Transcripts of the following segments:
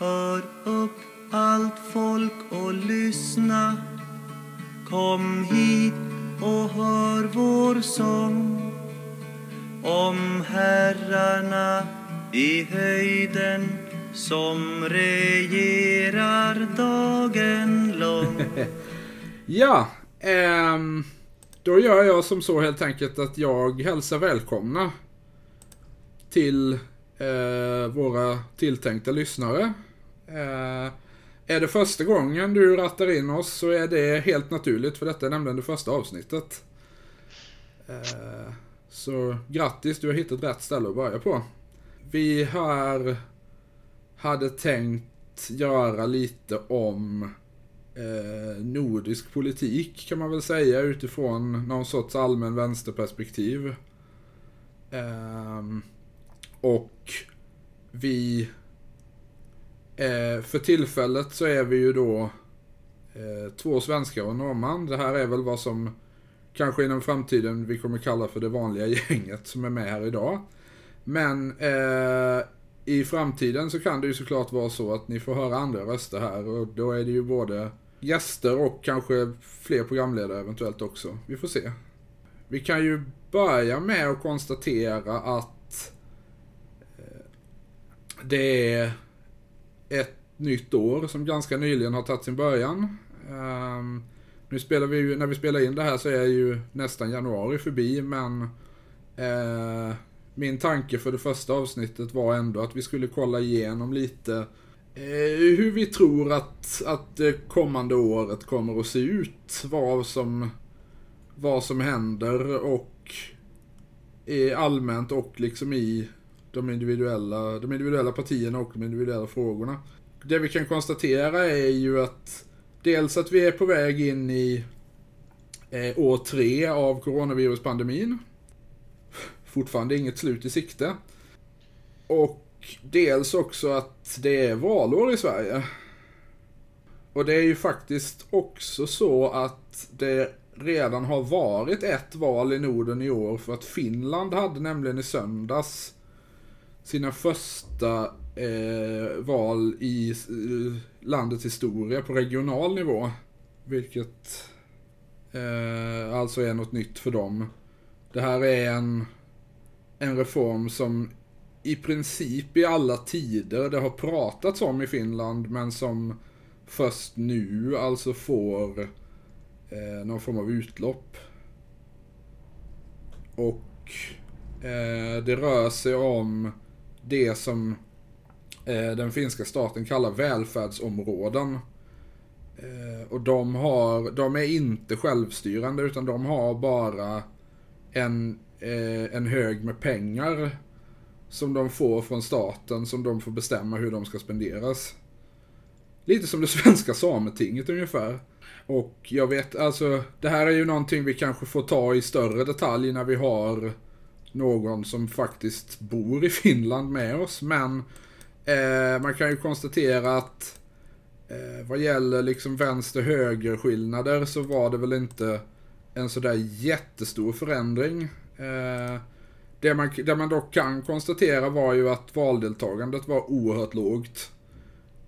Hör upp allt folk och lyssna Kom hit och hör vår sång om herrarna i höjden som regerar dagen lång. Ja, ehm, då gör jag som så helt enkelt att jag hälsar välkomna till eh, våra tilltänkta lyssnare. Eh, är det första gången du rattar in oss så är det helt naturligt för detta är nämligen det första avsnittet. Eh, så grattis, du har hittat rätt ställe att börja på. Vi här hade tänkt göra lite om eh, nordisk politik kan man väl säga utifrån någon sorts allmän vänsterperspektiv. Eh, och vi eh, för tillfället så är vi ju då eh, två svenskar och en norrman. Det här är väl vad som kanske inom framtiden vi kommer kalla för det vanliga gänget som är med här idag. Men eh, i framtiden så kan det ju såklart vara så att ni får höra andra röster här och då är det ju både gäster och kanske fler programledare eventuellt också. Vi får se. Vi kan ju börja med att konstatera att eh, det är ett nytt år som ganska nyligen har tagit sin början. Um, nu spelar vi ju, när vi spelar in det här så är ju nästan januari förbi men eh, min tanke för det första avsnittet var ändå att vi skulle kolla igenom lite eh, hur vi tror att, att det kommande året kommer att se ut. Vad som, vad som händer och eh, allmänt och liksom i de individuella, de individuella partierna och de individuella frågorna. Det vi kan konstatera är ju att dels att vi är på väg in i eh, år tre av coronaviruspandemin. Fortfarande inget slut i sikte. Och dels också att det är valår i Sverige. Och det är ju faktiskt också så att det redan har varit ett val i Norden i år för att Finland hade nämligen i söndags sina första eh, val i eh, landets historia på regional nivå. Vilket eh, alltså är något nytt för dem. Det här är en, en reform som i princip i alla tider det har pratats om i Finland men som först nu alltså får eh, någon form av utlopp. Och eh, det rör sig om det som eh, den finska staten kallar välfärdsområden. Eh, och de, har, de är inte självstyrande utan de har bara en, eh, en hög med pengar som de får från staten som de får bestämma hur de ska spenderas. Lite som det svenska sametinget ungefär. Och jag vet, alltså det här är ju någonting vi kanske får ta i större detalj när vi har någon som faktiskt bor i Finland med oss. Men eh, man kan ju konstatera att eh, vad gäller liksom vänster-höger skillnader så var det väl inte en sådär jättestor förändring. Eh, det, man, det man dock kan konstatera var ju att valdeltagandet var oerhört lågt.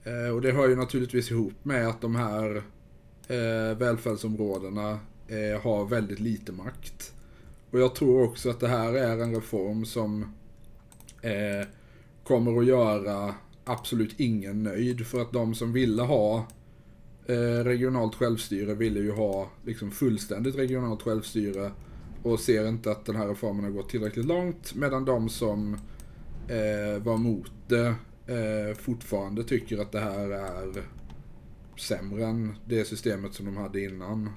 Eh, och det hör ju naturligtvis ihop med att de här eh, välfärdsområdena eh, har väldigt lite makt. Och jag tror också att det här är en reform som eh, kommer att göra absolut ingen nöjd. För att de som ville ha eh, regionalt självstyre ville ju ha liksom fullständigt regionalt självstyre. Och ser inte att den här reformen har gått tillräckligt långt. Medan de som eh, var mot det eh, fortfarande tycker att det här är sämre än det systemet som de hade innan.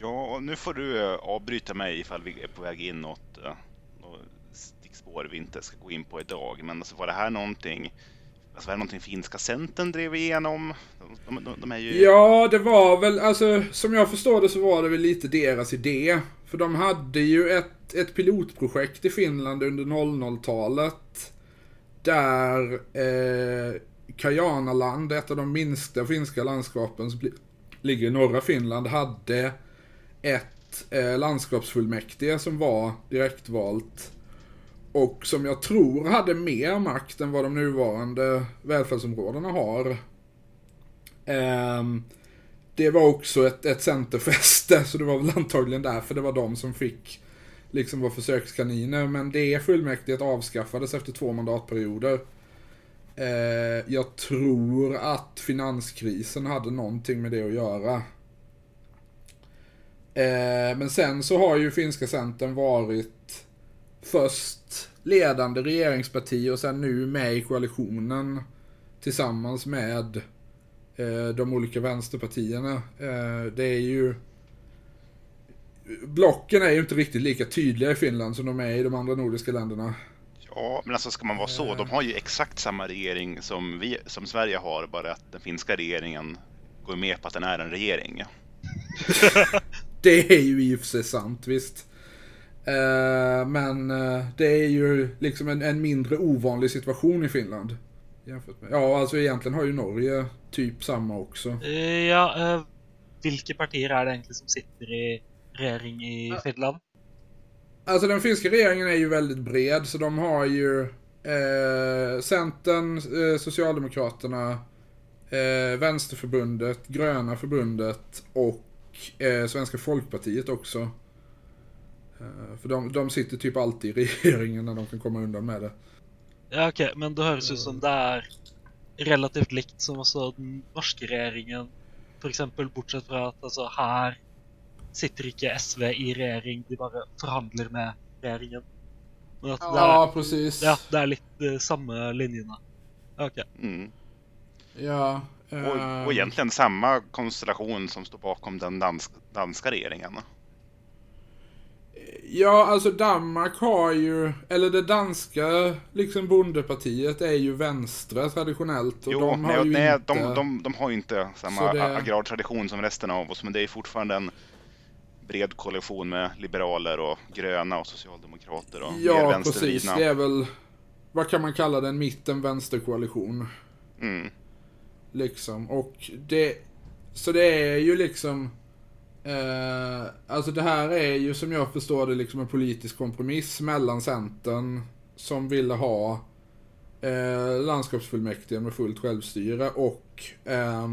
Ja, nu får du eh, avbryta mig ifall vi är på väg inåt eh, något stickspår vi inte ska gå in på idag. Men alltså var det här någonting Alltså var det någonting finska centern drev igenom? De, de, de är ju... Ja, det var väl, alltså som jag förstår det så var det väl lite deras idé. För de hade ju ett, ett pilotprojekt i Finland under 00-talet. Där eh, Kajanaland, ett av de minsta finska landskapen som ligger i norra Finland, hade ett eh, landskapsfullmäktige som var direktvalt. och som jag tror hade mer makt än vad de nuvarande välfärdsområdena har. Ehm, det var också ett, ett centerfäste, så det var väl antagligen därför det var de som fick liksom vara försökskaniner. Men det fullmäktige avskaffades efter två mandatperioder. Eh, jag tror att finanskrisen hade någonting med det att göra. Eh, men sen så har ju finska centern varit först ledande regeringsparti och sen nu med i koalitionen tillsammans med eh, de olika vänsterpartierna. Eh, det är ju blocken är ju inte riktigt lika tydliga i Finland som de är i de andra nordiska länderna. Ja, men alltså ska man vara så, de har ju exakt samma regering som, vi, som Sverige har, bara att den finska regeringen går med på att den är en regering. det är ju i och för sig sant, visst. Uh, men uh, det är ju liksom en, en, mindre ovanlig situation i Finland. Jämfört med, ja, alltså egentligen har ju Norge typ samma också. Uh, ja, vilka partier är det egentligen som sitter i regering i Finland? Alltså den finska regeringen är ju väldigt bred, så de har ju Centern, Socialdemokraterna, Vänsterförbundet, Gröna förbundet och eh, Svenska Folkpartiet också. Eh, för de, de sitter typ alltid i regeringen när de kan komma undan med det. Ja okej, okay, men då hörs det som det är relativt likt som också den norska regeringen. För exempel bortsett från att alltså här sitter inte SV i regering, de bara förhandlar med regeringen. Men ja, är, precis. Ja, det är lite uh, samma linjerna. Okej. Okay. Mm. Ja. Och, och egentligen samma konstellation som står bakom den dansk, danska regeringen. Ja, alltså Danmark har ju, eller det danska liksom bondepartiet är ju vänstra traditionellt. Och jo, de nej, har ju nej, inte... de, de, de har ju inte samma det... agrartradition som resten av oss, men det är fortfarande en bred koalition med liberaler och gröna och socialdemokrater och Ja, precis. Det är väl, vad kan man kalla det, en mitten-vänsterkoalition. Mm. Liksom, och det, så det är ju liksom, eh, alltså det här är ju som jag förstår det liksom en politisk kompromiss mellan Centern som ville ha eh, landskapsfullmäktige med fullt självstyre och eh,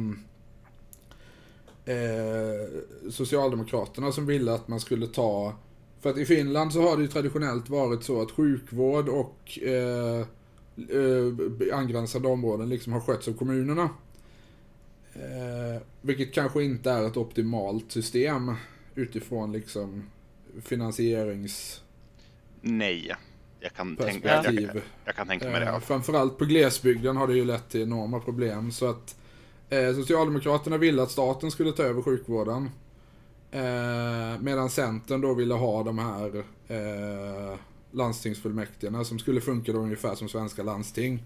eh, Socialdemokraterna som ville att man skulle ta för att i Finland så har det ju traditionellt varit så att sjukvård och eh, eh, angränsande områden liksom har skötts av kommunerna. Eh, vilket kanske inte är ett optimalt system utifrån liksom finansierings... Nej, jag kan, tänka, jag, jag, jag kan tänka mig det. Eh, framförallt på glesbygden har det ju lett till enorma problem så att Eh, Socialdemokraterna ville att staten skulle ta över sjukvården. Eh, medan Centern då ville ha de här eh, landstingsfullmäktige som skulle funka då ungefär som svenska landsting.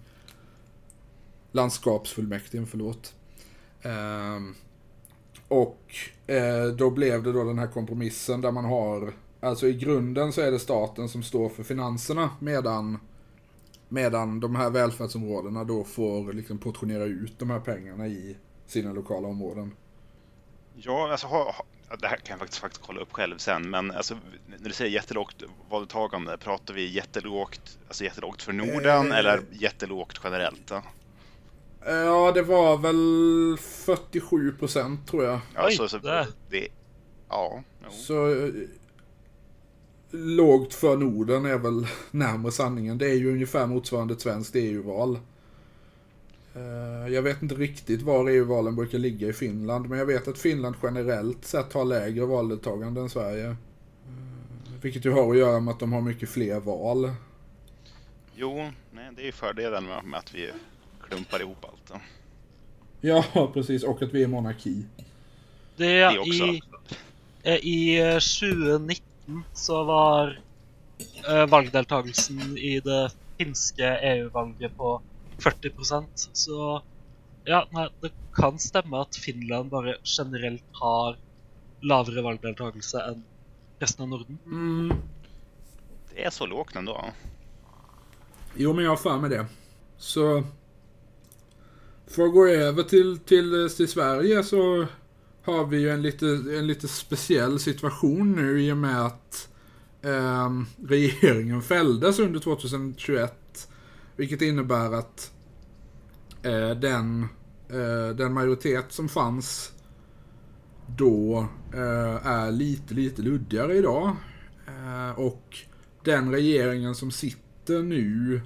Landskapsfullmäktige, förlåt. Eh, och eh, då blev det då den här kompromissen där man har, alltså i grunden så är det staten som står för finanserna medan Medan de här välfärdsområdena då får liksom portionera ut de här pengarna i sina lokala områden. Ja, alltså ha, ha, det här kan jag faktiskt, faktiskt kolla upp själv sen, men alltså, när du säger jättelågt valdeltagande, pratar vi jättelågt, alltså jättelågt för Norden eh, eller jättelågt generellt? Då? Ja, det var väl 47 procent tror jag. Ja, så, så det, ja. Så eh, lågt för Norden är väl närmare sanningen. Det är ju ungefär motsvarande ett svenskt EU-val. Eh, jag vet inte riktigt var EU-valen brukar ligga i Finland, men jag vet att Finland generellt sett har lägre valdeltagande än Sverige. Eh, vilket ju har att göra med att de har mycket fler val. Jo, nej, det är ju fördelen med att vi klumpar ihop allt. Då. Ja, precis. Och att vi är monarki. Det, är det också. I, eh, I 2019 så var äh, valdeltagelsen i det finska EU-valet på 40 procent. Så ja, nej, det kan stämma att Finland bara generellt har lavere valgdeltakelse än resten av Norden. Mm. Det är så lågt ändå. Jo, men jag har för mig det. Så för att gå över till, till, eh, till Sverige så har vi ju en lite, en lite speciell situation nu i och med att eh, regeringen fälldes under 2021. Vilket innebär att eh, den, eh, den majoritet som fanns då eh, är lite, lite luddigare idag. Eh, och den regeringen som sitter nu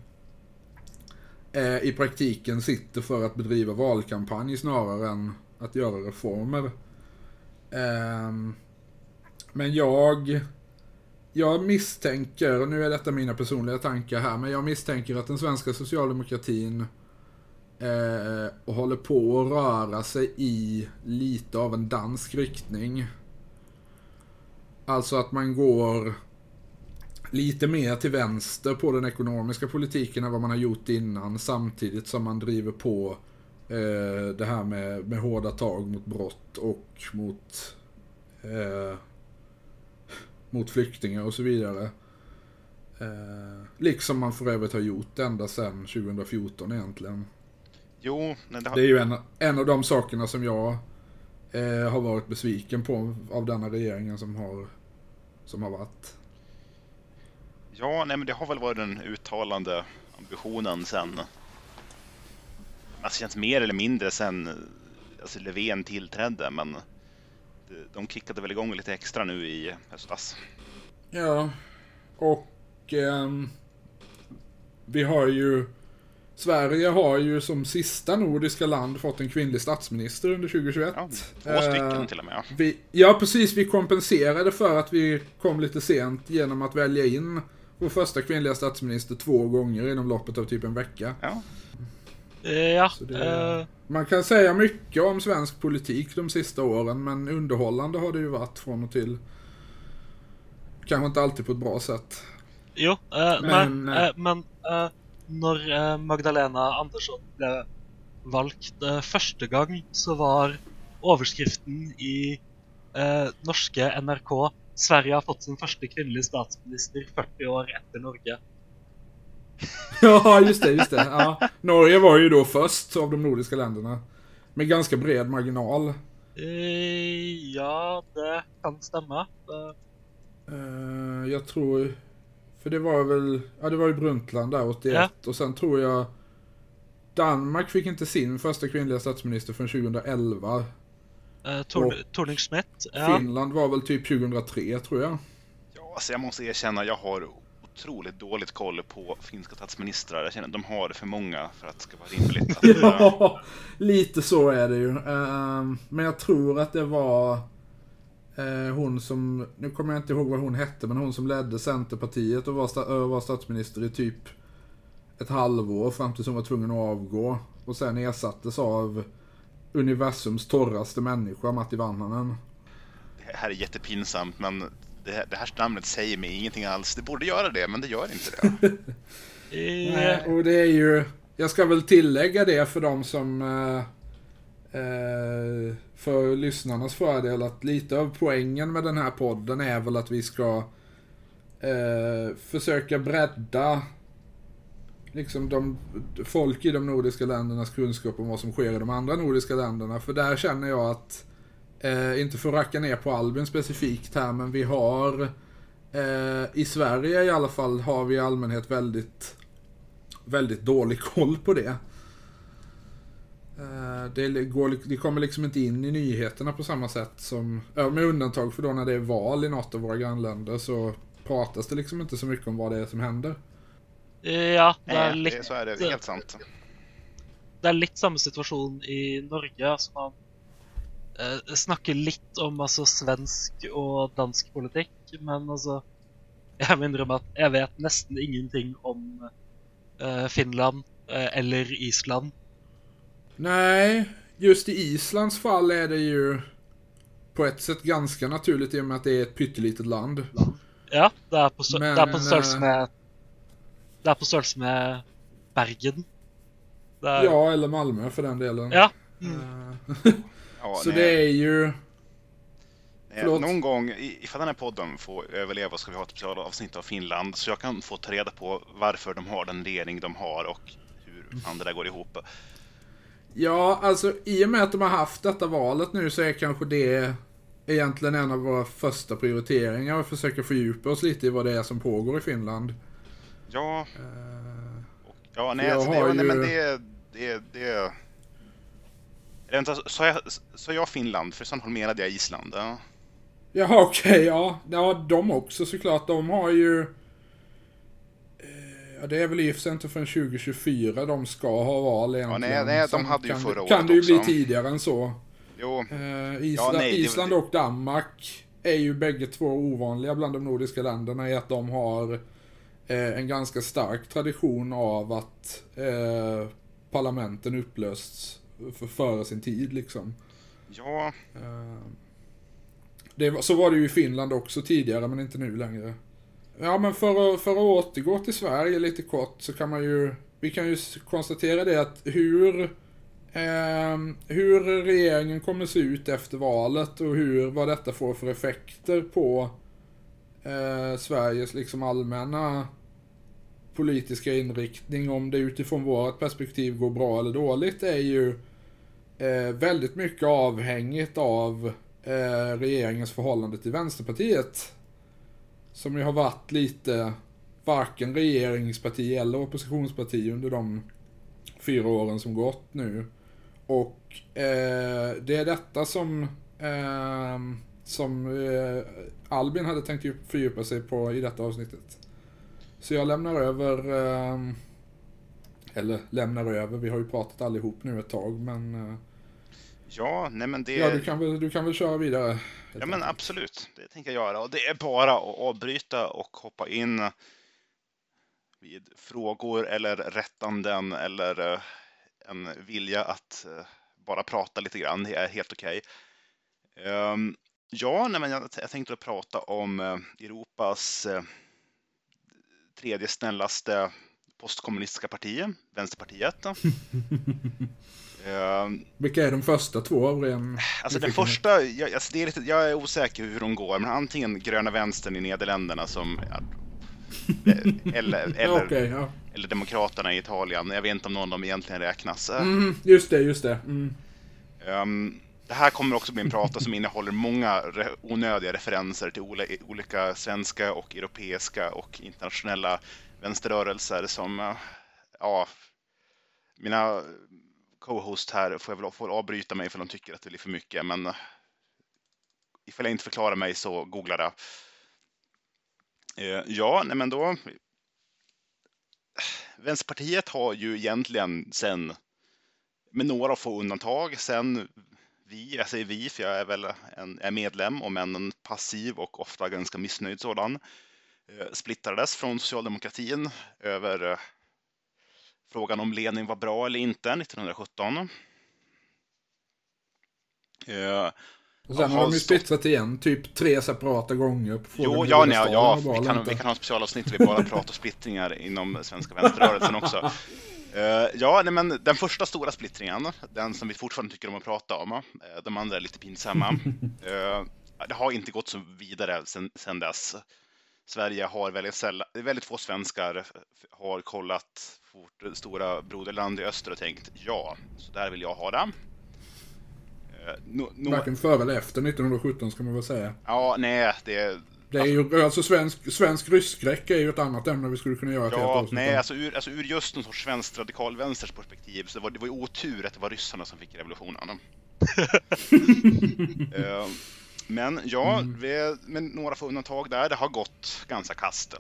eh, i praktiken sitter för att bedriva valkampanj snarare än att göra reformer. Eh, men jag jag misstänker, och nu är detta mina personliga tankar här, men jag misstänker att den svenska socialdemokratin eh, håller på att röra sig i lite av en dansk riktning. Alltså att man går lite mer till vänster på den ekonomiska politiken än vad man har gjort innan samtidigt som man driver på eh, det här med, med hårda tag mot brott och mot eh, mot flyktingar och så vidare. Eh, liksom man för övrigt har gjort ända sedan 2014 egentligen. Jo, nej, det, har... det är ju en, en av de sakerna som jag eh, har varit besviken på av denna regeringen som har, som har varit. Ja, nej men det har väl varit den uttalande ambitionen sen Alltså känns mer eller mindre sen alltså Löfven tillträdde, men de kickade väl igång lite extra nu i höstas. Ja, och eh, vi har ju Sverige har ju som sista nordiska land fått en kvinnlig statsminister under 2021. Ja, två stycken eh, till och med. Vi, ja, precis. Vi kompenserade för att vi kom lite sent genom att välja in vår första kvinnliga statsminister två gånger inom loppet av typ en vecka. Ja. Eh, ja. Det, uh... Man kan säga mycket om svensk politik de sista åren, men underhållande har det ju varit från och till. Kanske inte alltid på ett bra sätt. Jo, uh, men, men, men när Magdalena Andersson blev valgt första gången så var överskriften i norska NRK Sverige har fått sin första kvinnliga statsminister 40 år efter Norge. ja, just det, just det. Ja. Norge var ju då först av de nordiska länderna. Med ganska bred marginal. Eh, ja, det kan stämma. Eh, jag tror... För det var väl... Ja, det var ju Brundtland där 81. Ja. Och sen tror jag... Danmark fick inte sin första kvinnliga statsminister förrän 2011. Eh, Tor Torning-Schmidt. Ja. Finland var väl typ 2003 tror jag. Ja, alltså jag måste erkänna, jag har otroligt dåligt koll på finska statsministrar. Jag känner att de har för många för att det ska vara rimligt. Att, ja, lite så är det ju. Uh, men jag tror att det var uh, hon som, nu kommer jag inte ihåg vad hon hette, men hon som ledde Centerpartiet och var, sta, uh, var statsminister i typ ett halvår fram tills hon var tvungen att avgå. Och sen ersattes av universums torraste människa, Matti Vanhanen. Det här är jättepinsamt, men det här, det här namnet säger mig ingenting alls. Det borde göra det, men det gör inte det. Nej, och det är ju... Jag ska väl tillägga det för de som... Eh, eh, för lyssnarnas fördel att lite av poängen med den här podden är väl att vi ska eh, försöka bredda liksom de, folk i de nordiska ländernas kunskap om vad som sker i de andra nordiska länderna. För där känner jag att Eh, inte för att racka ner på Albin specifikt här, men vi har eh, i Sverige i alla fall har vi i allmänhet väldigt, väldigt dålig koll på det. Eh, det, går, det kommer liksom inte in i nyheterna på samma sätt som, med undantag för då när det är val i något av våra grannländer så pratas det liksom inte så mycket om vad det är som händer. Ja, det är lite... Så är det helt sant. Det är lite samma situation i Norge som man eh, snakke litt om altså, svensk og dansk politikk, men altså Jeg må innrømme at jeg vet nesten ingenting om eh, Finland eh, eller Island. Nej, just i Islands fall är det ju på ett sätt ganska naturligt i och med att det är ett pyttelitet land. Ja, det är på, Men, det är på størrelse eh, med Det är på størrelse med Bergen. Är... Ja, eller Malmö för den delen. Ja. Mm. Ja, så det är ju... Förlåt. Någon gång, ifall den här podden får överleva, ska vi ha ett specialavsnitt av Finland. Så jag kan få ta reda på varför de har den regering de har och hur fan det där går ihop. Ja, alltså i och med att de har haft detta valet nu så är kanske det egentligen en av våra första prioriteringar att försöka fördjupa oss lite i vad det är som pågår i Finland. Ja. Uh, ja, nej, alltså, det, ju... nej, men det... det, det... Sa jag, sa jag Finland? För sen menade jag Island. Ja. Jaha, okej, okay, ja. Ja, de också såklart. De har ju... Ja, det är väl i inte förrän 2024 de ska ha val egentligen. Ja, nej, nej, de hade ju kan, förra året Kan det ju bli tidigare än så. Jo. Eh, Island, ja, nej, Island och Danmark är ju bägge två ovanliga bland de nordiska länderna i att de har eh, en ganska stark tradition av att eh, parlamenten upplösts för, före sin tid liksom. Ja. Eh, det, så var det ju i Finland också tidigare men inte nu längre. Ja men för att, för att återgå till Sverige lite kort så kan man ju, vi kan ju konstatera det att hur, eh, hur regeringen kommer se ut efter valet och hur, vad detta får för effekter på eh, Sveriges liksom allmänna politiska inriktning, om det utifrån vårt perspektiv går bra eller dåligt, är ju eh, väldigt mycket avhängigt av eh, regeringens förhållande till Vänsterpartiet. Som ju har varit lite varken regeringsparti eller oppositionsparti under de fyra åren som gått nu. Och eh, det är detta som, eh, som eh, Albin hade tänkt fördjupa sig på i detta avsnittet. Så jag lämnar över, ehm, eller lämnar över, vi har ju pratat allihop nu ett tag men eh, Ja, nej men det... Ja, du kan väl, du kan väl köra vidare? Ja, men absolut. Det tänker jag göra. Och det är bara att avbryta och hoppa in vid frågor eller rättanden eller eh, en vilja att eh, bara prata lite grann. Det är helt okej. Okay. Um, ja, nej, men jag, tänkte prata om Europas tredje snällaste postkommunistiska parti, Vänsterpartiet. Uh, Vilka är de första två av ren Alltså den första, jag, alltså det är lite, jag är osäker hur de går, men antingen gröna vänstern i Nederländerna som eller, eller, okay, ja. eller Demokraterna i Italien. Jag vet inte om någon av dem egentligen räknas. Mm, just det, just det. Mm. Um, det här kommer också bli en prata som innehåller många re onödiga referenser till olika svenska och europeiska och internationella vänsterrörelser som, eh, ja, mina co-host här får jag väl får avbryta mig för de tycker att det blir för mycket, men eh, ifall jag inte förklarar mig så googla det. Eh, ja, nej men då. Eh, Vänsterpartiet har ju egentligen sen, med några få undantag, sen vi, jag säger vi för jag är väl en, är medlem, om än en passiv och ofta ganska missnöjd sådan, eh, splittrades från socialdemokratin över frågan om Lenin var bra eller inte 1917. Uh, och sen har de ju splittrat igen, typ tre separata gånger. På jo, ja, nej, ja vi, kan, vi kan ha specialavsnitt där vi bara pratar splittringar inom svenska vänsterrörelsen också. Uh, ja, nej, men den första stora splittringen, den som vi fortfarande tycker om att prata om, uh, de andra är lite pinsamma. Uh, det har inte gått så vidare sen, sen dess. Sverige har väldigt, sällan, väldigt få svenskar har kollat vårt stora broderland i öster och tänkt ja, så där vill jag ha det. Eh, no, no... Varken före eller efter 1917 ska man väl säga. Ja, nej, det... Det är ju, alltså svensk, svensk är ju ett annat ämne vi skulle kunna göra ett Ja, nej, alltså ur, alltså ur just en sorts svensk radikalvänsters perspektiv så det var det var ju otur att det var ryssarna som fick revolutionen. uh, Men ja, mm. vi, med några få undantag där, det har gått ganska kast.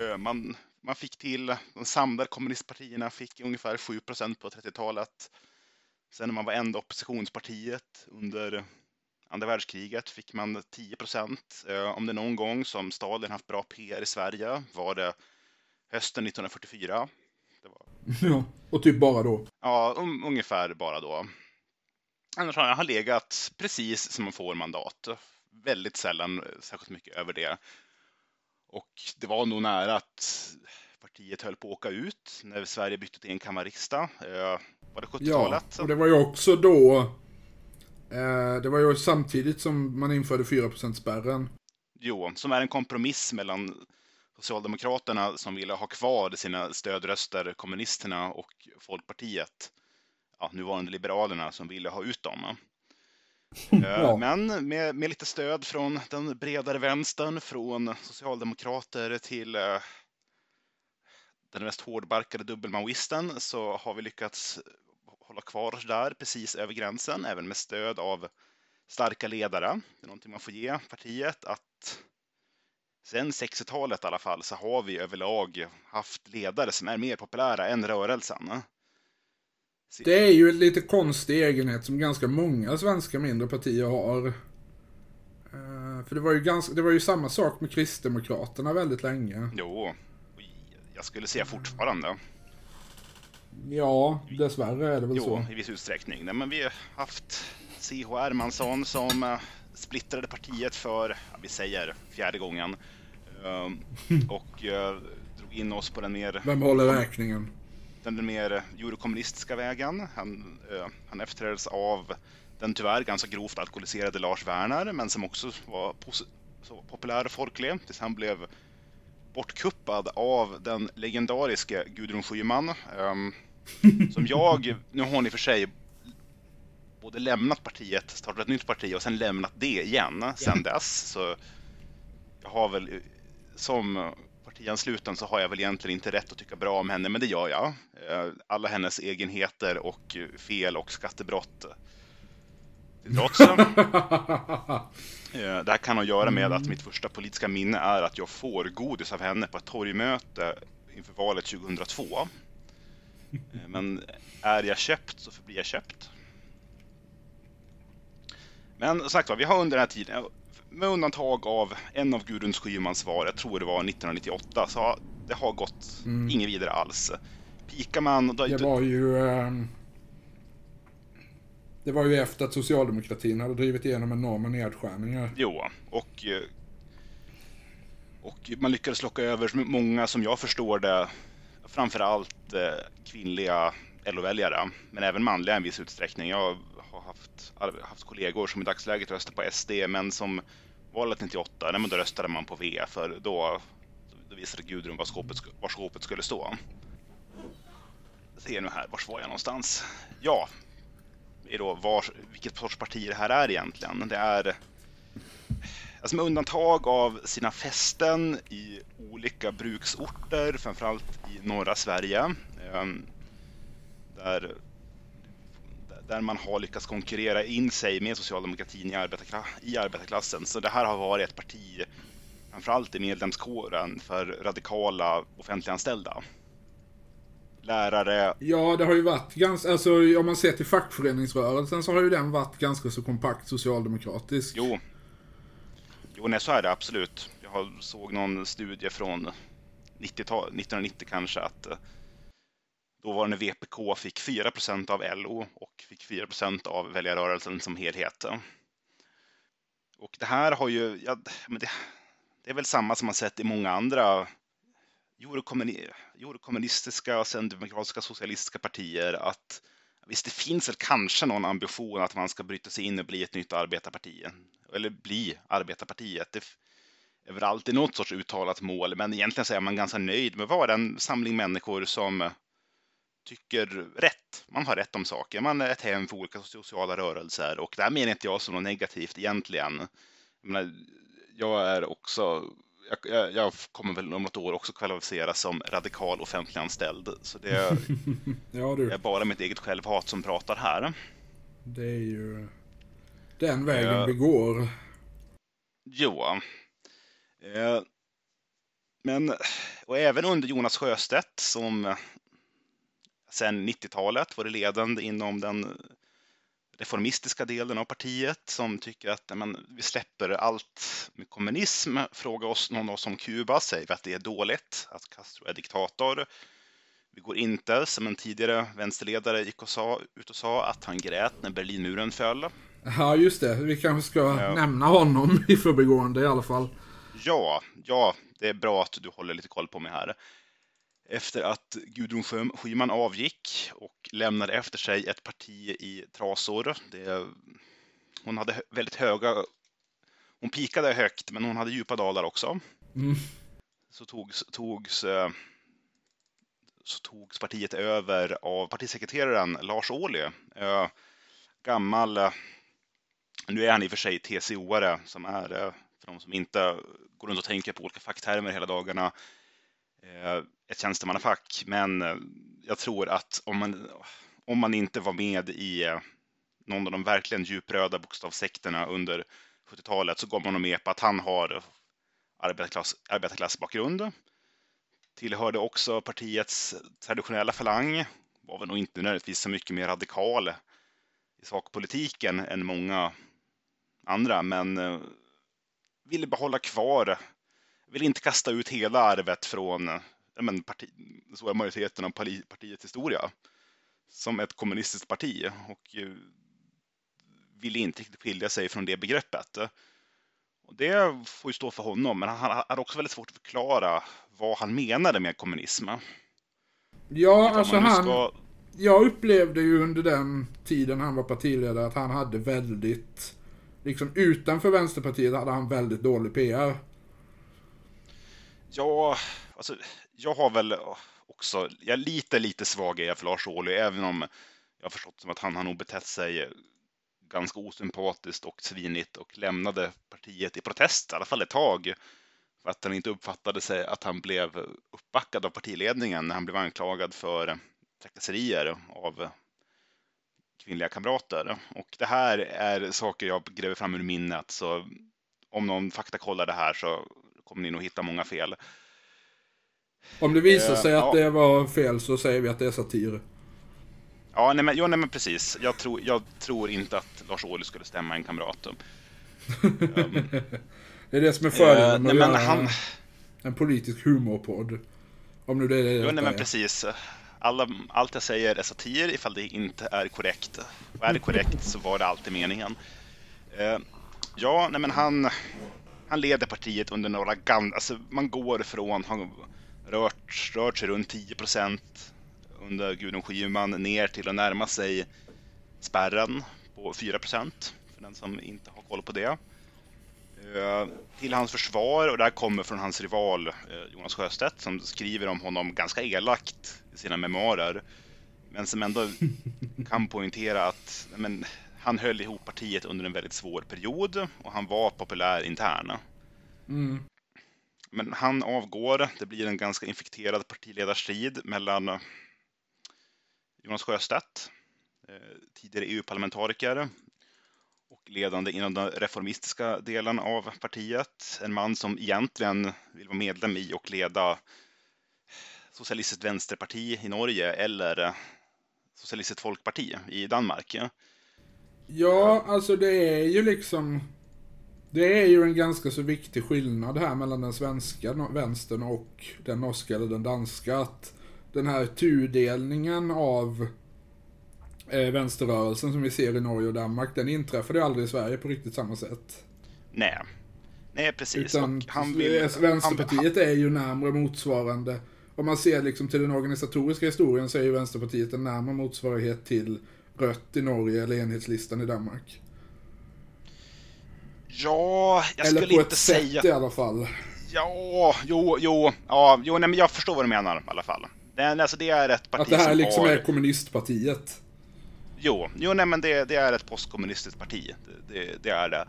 Uh, man, man fick till, de samlade kommunistpartierna fick ungefär 7% på 30-talet. Sen när man var enda oppositionspartiet under andra världskriget fick man 10 procent. Eh, om det någon gång som Stalin haft bra PR i Sverige var det hösten 1944. Det var... Ja, och typ bara då? Ja, um, ungefär bara då. Annars har han legat precis som man får mandat. Väldigt sällan särskilt mycket över det. Och det var nog nära att partiet höll på att åka ut när Sverige bytte till en kammarriksdag. Eh, var det 70-talet? Ja, och det var ju också då eh, det var ju samtidigt som man införde 4%-spärren. Jo, som är en kompromiss mellan Socialdemokraterna som ville ha kvar sina stödröster, kommunisterna och Folkpartiet. Ja, nuvarande Liberalerna som ville ha ut dem. ja. Men med, med, lite stöd från den bredare vänstern, från socialdemokrater till den mest hårdbarkade dubbelmaoisten så har vi lyckats hålla kvar oss där precis över gränsen, även med stöd av starka ledare. Det är någonting man får ge partiet att sen 60-talet i alla fall så har vi överlag haft ledare som är mer populära än rörelsen. Det är ju en lite konstig egenhet som ganska många svenska mindre partier har. Eh, för det var ju, ganska, det var ju samma sak med Kristdemokraterna väldigt länge. Jo, jag skulle säga fortfarande. Ja, dessvärre är det väl jo, så. i viss utsträckning. Nej, men vi har haft C.H. Hermansson som uh, splittrade partiet för, ja, vi säger fjärde gången. Uh, och uh, drog in oss på den mer... Vem håller räkningen? Den mer eurokommunistiska vägen. Han, han efterträddes av den tyvärr ganska grovt alkoholiserade Lars Werner, men som också var populär och folklig tills han blev bortkuppad av den legendariske Gudrun Schyman. Um, som jag, nu har hon i och för sig både lämnat partiet, startat ett nytt parti och sen lämnat det igen sen dess. Så jag har väl som partiansluten så har jag väl egentligen inte rätt att tycka bra om henne, men det gör jag. Eh, alla hennes egenheter och fel och skattebrott trots. Eh, det här kan ha att göra med att mitt första politiska minne är att jag får godis av henne på ett torgmöte inför valet 2002. Eh, men är jag köpt så förblir jag köpt. Men som sagt vi har under den här tiden, med undantag av en av Gudrun Schymans svar, jag tror det var 1998, så det har gått mm. inget vidare alls. Pikar man... Då, det var ju... Um det var ju efter att socialdemokratin hade drivit igenom enorma nedskärningar. Jo, och, eh, och man lyckades locka över många, som jag förstår det, framförallt eh, kvinnliga LO-väljare, men även manliga i en viss utsträckning. Jag har haft, haft kollegor som i dagsläget röstar på SD, men som valet 98, nej, men då röstade man på V, för då, då visade Gudrun var skåpet, var skåpet skulle stå. Se ser nu här, var var jag någonstans? Ja, är då var, vilket sorts parti det här är egentligen. Det är alltså med undantag av sina fästen i olika bruksorter, framförallt i norra Sverige, ehm, där, där man har lyckats konkurrera in sig med socialdemokratin i, arbetarkla i arbetarklassen. Så det här har varit ett parti, framförallt i medlemskåren, för radikala offentliganställda lärare. Ja, det har ju varit ganska, alltså om man ser till fackföreningsrörelsen så har ju den varit ganska så kompakt socialdemokratisk. Jo. Jo, nej så är det absolut. Jag såg någon studie från 90 1990 kanske att eh, dåvarande VPK fick 4% av LO och fick 4% av väljarrörelsen som helhet. Och det här har ju, ja, men det, det är väl samma som man sett i många andra eurokommunistiska och sen demokratiska socialistiska partier att visst, det finns väl kanske någon ambition att man ska bryta sig in och bli ett nytt arbetarparti eller bli arbetarpartiet. Det är väl alltid något sorts uttalat mål, men egentligen så är man ganska nöjd med att vara en samling människor som tycker rätt. Man har rätt om saker. Man är ett hem för olika sociala rörelser och det här menar inte jag som något negativt egentligen. Jag, menar, jag är också jag, jag, kommer väl om något år också kvalificeras som radikal offentliganställd. Så det är, ja, är bara mitt eget självhat som pratar här. Det är ju den vägen uh, vi går. Jo. Uh, men, och även under Jonas Sjöstedt som sen 90-talet var det ledande inom den reformistiska delen av partiet som tycker att men, vi släpper allt med kommunism. Fråga oss någon av oss om Kuba, säger vi att det är dåligt, att Castro är diktator. Vi går inte, som en tidigare vänsterledare gick och sa, ut och sa, att han grät när Berlinmuren föll. Ja, just det. Vi kanske ska ja. nämna honom i förbigående i alla fall. Ja, ja, det är bra att du håller lite koll på mig här efter att Gudrun Schyman avgick och lämnade efter sig ett parti i trasor. Det, hon hade väldigt höga... Hon pikade högt, men hon hade djupa dalar också. Mm. Så togs, togs, eh, så togs partiet över av partisekreteraren Lars Ohly. Eh, gammal, Nu är han i och för sig TCO-are som är, eh, för de som inte går runt och tänker på olika facktermer hela dagarna, eh, Eh, ett tjänstemannafack. Men eh, jag tror att om man, om man inte var med i eh, någon av de verkligen djupröda bokstavssekterna under 70-talet så går man nog med på att han har arbetarklass, arbetarklassbakgrund. Tillhörde också partiets traditionella falang. Var väl nog inte nödvändigtvis så mycket mer radikal i sakpolitiken än många andra, men ville behålla kvar, ville inte kasta ut hela arvet från men, parti, den stora majoriteten av partiets historia som ett kommunistiskt parti och eh, ville inte riktigt skilja sig från det begreppet. Och det får ju stå för honom, men han hade också väldigt svårt att förklara vad han menade med kommunism. Ja, alltså han... Ska... Jag upplevde ju under den tiden han var partiledare att han hade väldigt... Liksom utanför Vänsterpartiet hade han väldigt dålig PR. Ja, alltså jag har väl också... Jag är lite, lite svag är jag för Lars Ohly, även om jag har förstått som att han har nog betett sig ganska osympatiskt och svinigt och lämnade partiet i protest, i alla fall ett tag. För att han inte uppfattade sig att han blev uppbackad av partiledningen när han blev anklagad för trakasserier av kvinnliga kamrater. Och det här är saker jag gräver fram ur minnet, så om någon faktakollar det här så kommer ni nog hitta många fel. Om det visar sig uh, att ja. det var fel så säger vi att det är satir. Ja, nej men, ja, nej, men precis. Jag tror, jag tror inte att Lars Ohly skulle stämma en kamrat. Um, det är det som är fördelen med uh, att han... en politisk humorpodd. Om nu det är det Jo, nej men precis. Alla, allt jag säger är satir ifall det inte är korrekt. Och är det korrekt så var det alltid meningen. Uh, ja, nej men han, han leder partiet under några gamla... Alltså man går från, har rört, rört sig runt 10 procent under Gudrun Schyman ner till att närma sig spärren på 4% för den som inte har koll på det. Eh, till hans försvar, och det här kommer från hans rival eh, Jonas Sjöstedt som skriver om honom ganska elakt i sina memoarer. Men som ändå kan poängtera att men, han höll ihop partiet under en väldigt svår period och han var populär interna. Mm. Men han avgår, det blir en ganska infekterad partiledarstrid mellan Jonas Sjöstedt, eh, tidigare EU-parlamentariker och ledande inom den reformistiska delen av partiet. En man som egentligen vill vara medlem i och leda Socialistiskt vänsterparti i Norge eller Socialistiskt folkparti i Danmark. Ja, alltså det är ju liksom det är ju en ganska så viktig skillnad här mellan den svenska vänstern och den norska eller den danska. Att den här tudelningen av eh, vänsterrörelsen som vi ser i Norge och Danmark, den inträffade ju aldrig i Sverige på riktigt samma sätt. Nej. Nej, precis. Utan han vill, Vänsterpartiet han, är ju närmare motsvarande. Om man ser liksom till den organisatoriska historien så är ju Vänsterpartiet en närmare motsvarighet till Rött i Norge eller Enhetslistan i Danmark. Ja, jag eller skulle inte säga... Eller på ett sätt i alla fall. Ja, jo, jo, ja, jo, nej, men jag förstår vad du menar i alla fall. Det, alltså, det är ett parti Att det här liksom har... är kommunistpartiet. Jo, jo nej, men det, det är ett postkommunistiskt parti. Det, det, det är det.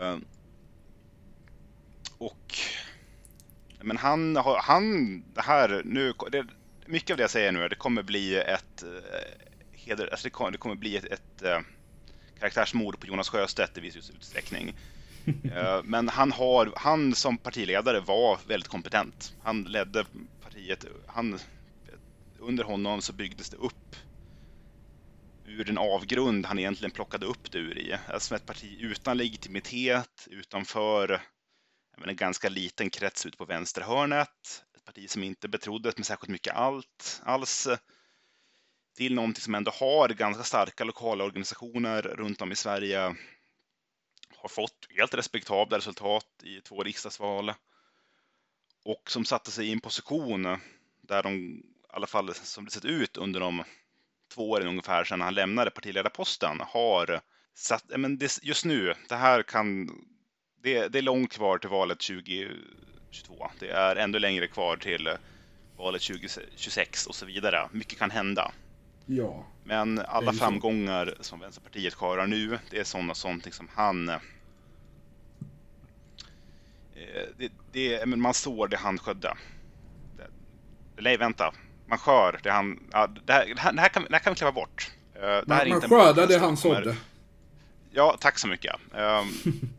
Uh, och... Men han har, han, det här, nu, det, mycket av det jag säger nu, det kommer bli ett, uh, heder, alltså det, kommer, det kommer bli ett, ett uh, karaktärsmord på Jonas Sjöstedt i viss utsträckning. Men han, har, han som partiledare var väldigt kompetent. Han ledde partiet, han, under honom så byggdes det upp ur den avgrund han egentligen plockade upp det ur i. Alltså ett parti utan legitimitet, utanför en ganska liten krets ute på vänsterhörnet. Ett parti som inte betroddes med särskilt mycket allt alls. Till någonting som ändå har ganska starka lokala organisationer runt om i Sverige. Har fått helt respektabla resultat i två riksdagsval och som satte sig i en position där de, i alla fall som det sett ut under de två åren ungefär sedan han lämnade partiledarposten, har satt, men det, just nu, det här kan, det, det är långt kvar till valet 2022. Det är ännu längre kvar till valet 2026 och så vidare. Mycket kan hända. Ja. Men alla framgångar som Vänsterpartiet har nu, det är sådana som liksom han... Eh, det, det, man sår det han sködde. Nej, vänta. Man skör det han... Ja, det, här, det, här, kan, det här kan vi klippa bort. Uh, man man skördar det han sådde. Ja, tack så mycket. Um,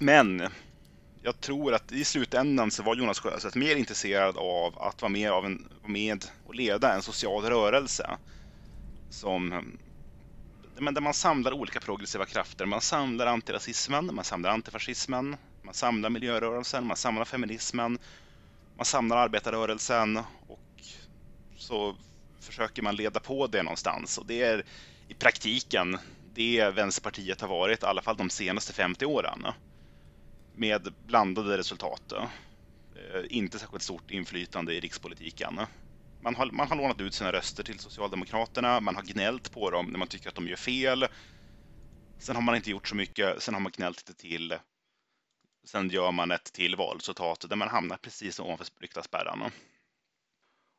men jag tror att i slutändan så var Jonas Sjöstedt mer intresserad av att vara med, av en, med och leda en social rörelse. Som, men där man samlar olika progressiva krafter. Man samlar antirasismen, man samlar antifascismen, man samlar miljörörelsen, man samlar feminismen, man samlar arbetarrörelsen och så försöker man leda på det någonstans. Och det är i praktiken det Vänsterpartiet har varit, i alla fall de senaste 50 åren med blandade resultat. Eh, inte särskilt stort inflytande i rikspolitiken. Man har, man har lånat ut sina röster till Socialdemokraterna, man har gnällt på dem när man tycker att de gör fel. Sen har man inte gjort så mycket, sen har man gnällt lite till. Sen gör man ett till valresultat där man hamnar precis ovanför riksdagsspärrarna.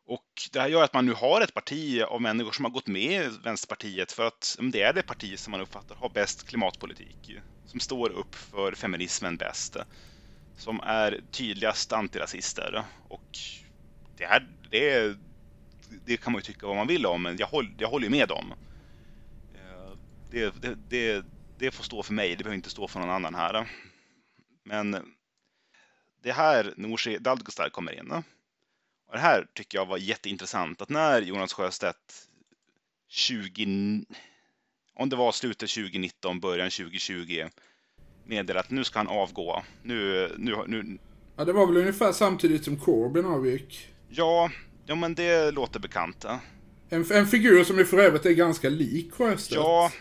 Och det här gör att man nu har ett parti av människor som har gått med i Vänsterpartiet för att det är det parti som man uppfattar har bäst klimatpolitik som står upp för feminismen bäst. Som är tydligast antirasister. Och det här, det, det kan man ju tycka vad man vill om, men jag, håll, jag håller med dem. Eh, det, det, det, det får stå för mig, det behöver inte stå för någon annan här. Men det här Nooshi Dadgostar kommer in. Och det här tycker jag var jätteintressant, att när Jonas Sjöstedt 20 om det var slutet 2019, början 2020, meddelade att nu ska han avgå. Nu, nu, nu... Ja, det var väl ungefär samtidigt som Corbyn avgick? Ja, ja men det låter bekant. Ja. En, en figur som ju för övrigt är ganska lik Sjöstedt. Ja.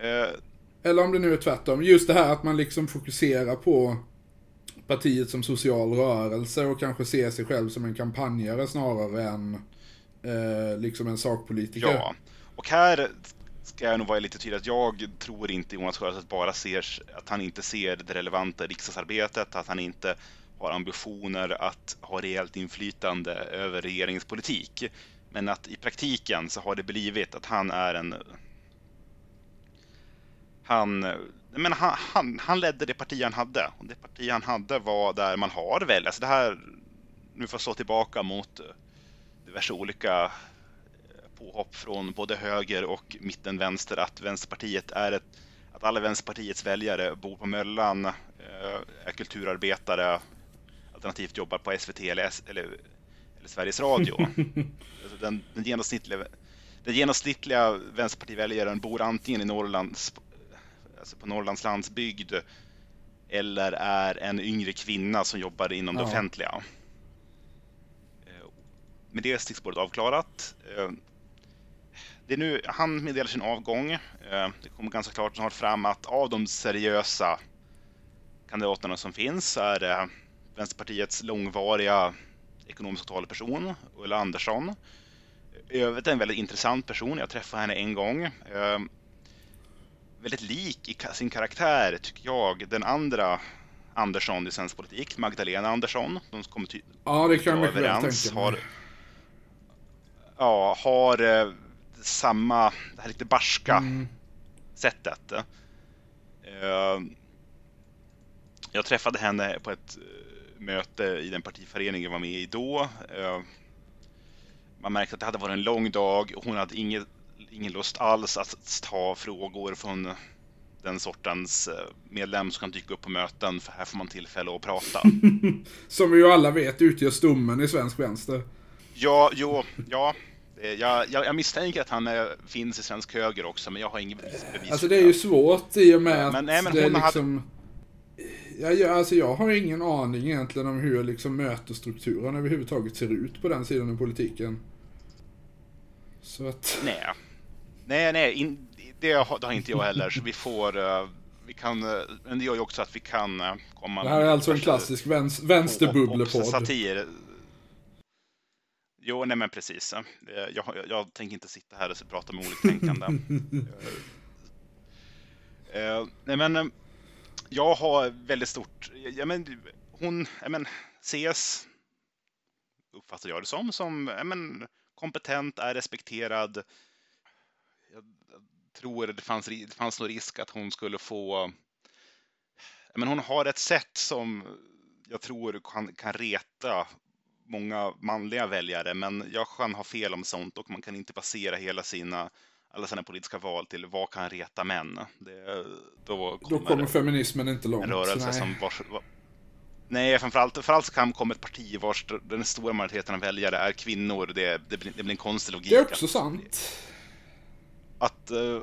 Eh... Eller om det nu är tvärtom. Just det här att man liksom fokuserar på partiet som social rörelse och kanske ser sig själv som en kampanjare snarare än eh, liksom en sakpolitiker. Ja, och här ska jag nog vara lite tydlig att jag tror inte Jonas Sjöstedt bara ser att han inte ser det relevanta riksdagsarbetet, att han inte har ambitioner att ha rejält inflytande över regeringens politik. Men att i praktiken så har det blivit att han är en... Han, men han, han, han ledde det parti han hade. Och det parti han hade var där man har väl, alltså det här, nu får jag slå tillbaka mot diverse olika påhopp från både höger och mitten vänster att Vänsterpartiet är ett att alla Vänsterpartiets väljare bor på Möllan, eh, är kulturarbetare, alternativt jobbar på SVT eller, eller, eller Sveriges Radio. Alltså den, den, genomsnittliga, den genomsnittliga Vänsterpartiväljaren bor antingen i Norrlands, alltså på Norrlands landsbygd eller är en yngre kvinna som jobbar inom ja. det offentliga. Eh, med det stickspåret avklarat. Eh, det är nu, han meddelar sin avgång. Eh, det kommer ganska klart snart fram att av de seriösa kandidaterna som finns är det Vänsterpartiets långvariga ekonomiska talperson, Ulla Andersson. I övrigt en väldigt intressant person. Jag träffade henne en gång. Eh, väldigt lik i sin karaktär, tycker jag, den andra Andersson i svensk politik, Magdalena Andersson. De kommer ty- ja, det kan jag mycket väl tänka mig. Har, ja, har eh, samma, det här lite barska mm. sättet. Uh, jag träffade henne på ett uh, möte i den partiförening jag var med i då. Uh, man märkte att det hade varit en lång dag och hon hade ingen, ingen lust alls att ta frågor från den sortens medlem som kan dyka upp på möten, för här får man tillfälle att prata. som vi ju alla vet utgör stommen i svensk vänster. Ja, jo, ja, Eh, jag, jag, jag, misstänker att han är, finns i svensk höger också, men jag har inget bevis. Alltså det är ju svårt i och med men, att nej, det är liksom... Hade... Jag, alltså jag har ingen aning egentligen om hur liksom mötesstrukturen överhuvudtaget ser ut på den sidan av politiken. Så att... Nej. Nej, nej, in, det, har, det har inte jag heller, så vi får... Uh, vi kan, men det gör ju också att vi kan komma... Det här är alltså en klassisk väns, vänsterbubblepodd. Satir Jo, nej men precis. Jag, jag, jag tänker inte sitta här och prata med oliktänkande. uh, nej men, eh, jag har väldigt stort, ja men hon, ja men CS uppfattar jag det som, som men, kompetent, är respekterad. Jag tror det fanns, det fanns någon risk att hon skulle få... Men hon har ett sätt som jag tror kan, kan reta många manliga väljare, men jag kan ha fel om sånt och man kan inte basera hela sina alla sina politiska val till vad kan reta män. Det, då, kommer då kommer feminismen inte långt. En rörelse nej. som vars, var, Nej, framförallt, framförallt så kan komma ett parti vars den stora majoriteten av väljare är kvinnor. Det, det, blir, det blir en konstig logik. Det är också att, sant. Att, uh,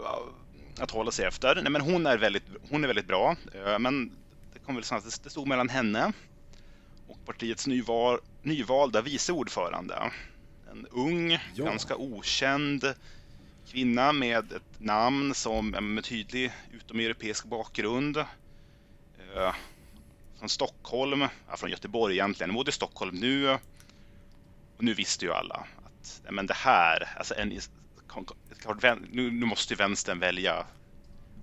att hålla sig efter. Nej, men hon är väldigt, hon är väldigt bra. Uh, men det kom väl snabbt, det stod mellan henne och partiets nyval, nyvalda vice ordförande. En ung, ja. ganska okänd kvinna med ett namn som med tydlig utomeuropeisk bakgrund. Uh, från Stockholm, ja, från Göteborg egentligen. Bodde i Stockholm nu. Och nu visste ju alla att men det här, alltså en, nu, nu måste ju vänstern välja.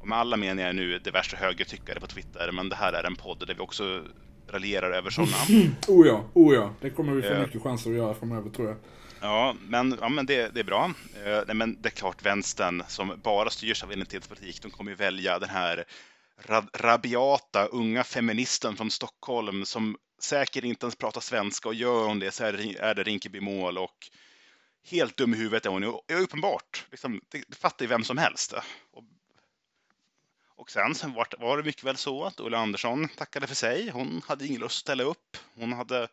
Och med alla menar jag nu diverse högertyckare på Twitter, men det här är en podd där vi också raljerar över sådana. oh ja, oh ja. Det kommer vi få uh, mycket chanser att göra framöver tror jag. Ja, men, ja, men det, det är bra. Uh, nej, men det är klart vänstern som bara styrs av identitetspolitik, de kommer ju välja den här rabiata unga feministen från Stockholm som säkert inte ens pratar svenska och gör hon det så är det Rinkeby mål och helt dum i huvudet är hon ju uppenbart. Liksom, det, det fattar ju vem som helst. Och, och sen, var, var det mycket väl så att Ulla Andersson tackade för sig. Hon hade ingen lust att ställa upp. Hon hade